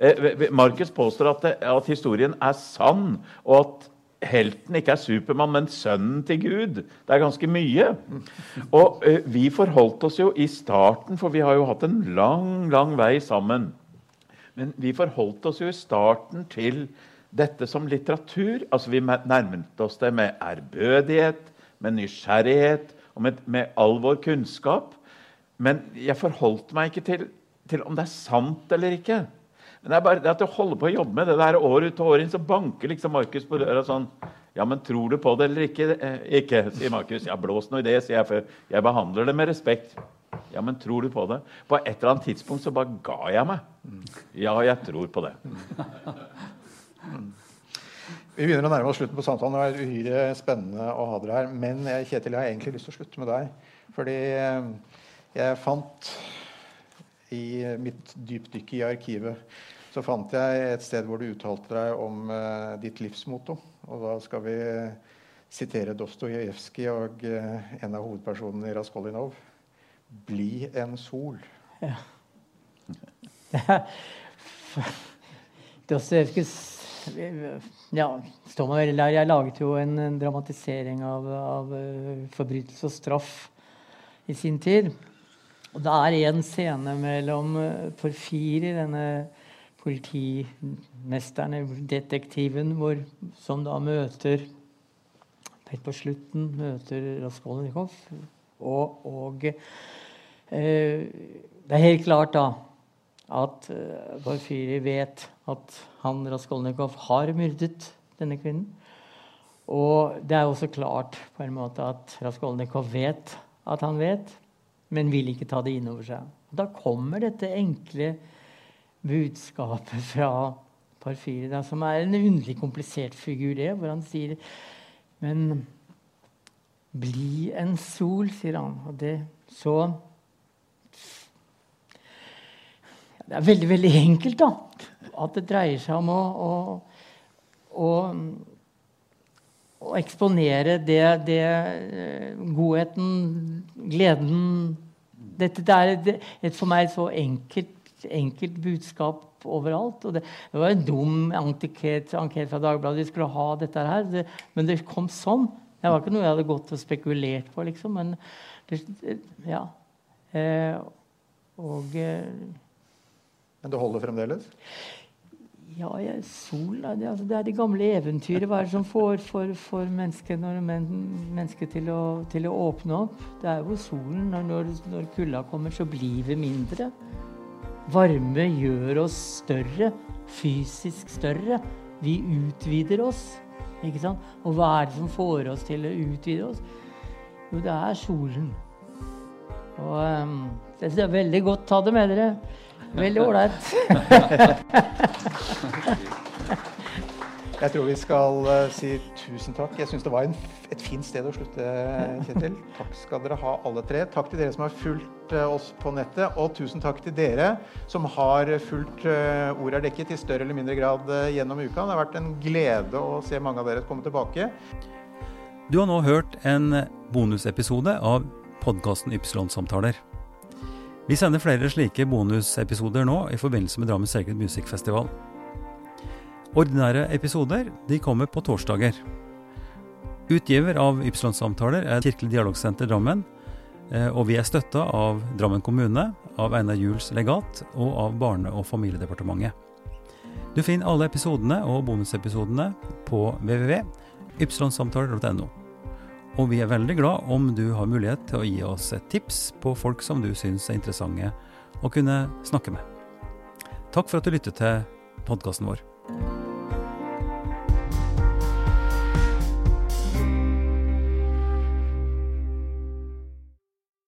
Eh, Markus påstår at, det, at historien er sann, og at helten ikke er Supermann, men sønnen til Gud. Det er ganske mye. Og vi forholdt oss jo i starten, for vi har jo hatt en lang, lang vei sammen. Men vi forholdt oss jo i starten til dette som litteratur. Altså Vi nærmet oss det med ærbødighet, med nysgjerrighet og med, med all vår kunnskap. Men jeg forholdt meg ikke til, til om det er sant eller ikke. Men det er bare det at du holder på å jobbe med det der år ut og år inn, så banker liksom Markus på døra sånn Ja, men tror du på det eller ikke? Eh, ikke, sier Markus. Ja, blås nå i det, sier jeg, for jeg behandler det med respekt. Ja, men tror du på det? På et eller annet tidspunkt så bare ga jeg meg. Ja, jeg tror på det. Vi begynner å nærme oss slutten på samtalen. Det er uhyre spennende å ha dere her. Men Kjetil, jeg har egentlig lyst til å slutte med deg. Fordi eh, jeg fant i mitt dypdykk i arkivet så fant jeg et sted hvor du uttalte deg om uh, ditt livsmotto. Og da skal vi sitere Dostojevskij og uh, en av hovedpersonene i Raskolnikov. Bli en sol. Ja. Dostojevskijs ja, står meg veldig der. Jeg laget jo en, en dramatisering av, av uh, forbrytelse og straff i sin tid. Og det er en scene mellom Porfiri, denne politimesteren, detektiven, hvor, som da møter Helt på slutten møter Raskolnikov. Og, og eh, det er helt klart da at Porfyri vet at han Raskolnikov har myrdet denne kvinnen. Og det er også klart på en måte at Raskolnikov vet at han vet, men vil ikke ta det inn over seg. Da kommer dette enkle budskapet fra Parfyri, som er en underlig komplisert figur, det, hvor han sier Men bli en sol, sier han. Og det så Det er veldig, veldig enkelt, da. At det dreier seg om å, å, å, å eksponere det, det, eh, Godheten, gleden Dette det er et for meg så enkelt enkelt budskap overalt. Og det, det var en dum anket fra Dagbladet. De skulle ha dette her. Det, men det kom sånn. Det var ikke noe jeg hadde gått og spekulert på, liksom. Men det, ja. Eh, og eh, Men det holder fremdeles? Ja, ja sol det, altså, det, er de gamle eventyret. Hva er det som får, for, for mennesket, men, menneske til, til, å, åpne opp? Det er jo solen. Når, når kulda kommer, så blir vi mindre. Varme gjør oss større, fysisk større. Vi utvider oss. Ikke sant? Og hva er det som får oss til å utvide oss? Jo, det er solen. Og um, det er veldig godt. Ta det med dere. Veldig ålreit. Jeg tror vi skal uh, si tusen takk. Jeg syns det var en, et fint sted å slutte, Kjetil. Takk skal dere ha, alle tre. Takk til dere som har fulgt uh, oss på nettet. Og tusen takk til dere som har fulgt Ordet er dekket i større eller mindre grad gjennom uka. Det har vært en glede å se mange av dere komme tilbake. Du har nå hørt en bonusepisode av podkasten Ypsilon-samtaler. Vi sender flere slike bonusepisoder nå i forbindelse med Drammen Sacred Music Festival. Ordinære episoder de kommer på torsdager. Utgiver av Ypsilon-samtaler er Kirkelig dialogsenter Drammen. Eh, og vi er støtta av Drammen kommune, av Einar Juels legat og av Barne- og familiedepartementet. Du finner alle episodene og bonusepisodene på www.ypsilonsamtaler.no. Og vi er veldig glad om du har mulighet til å gi oss et tips på folk som du syns er interessante å kunne snakke med. Takk for at du lyttet til podkasten vår.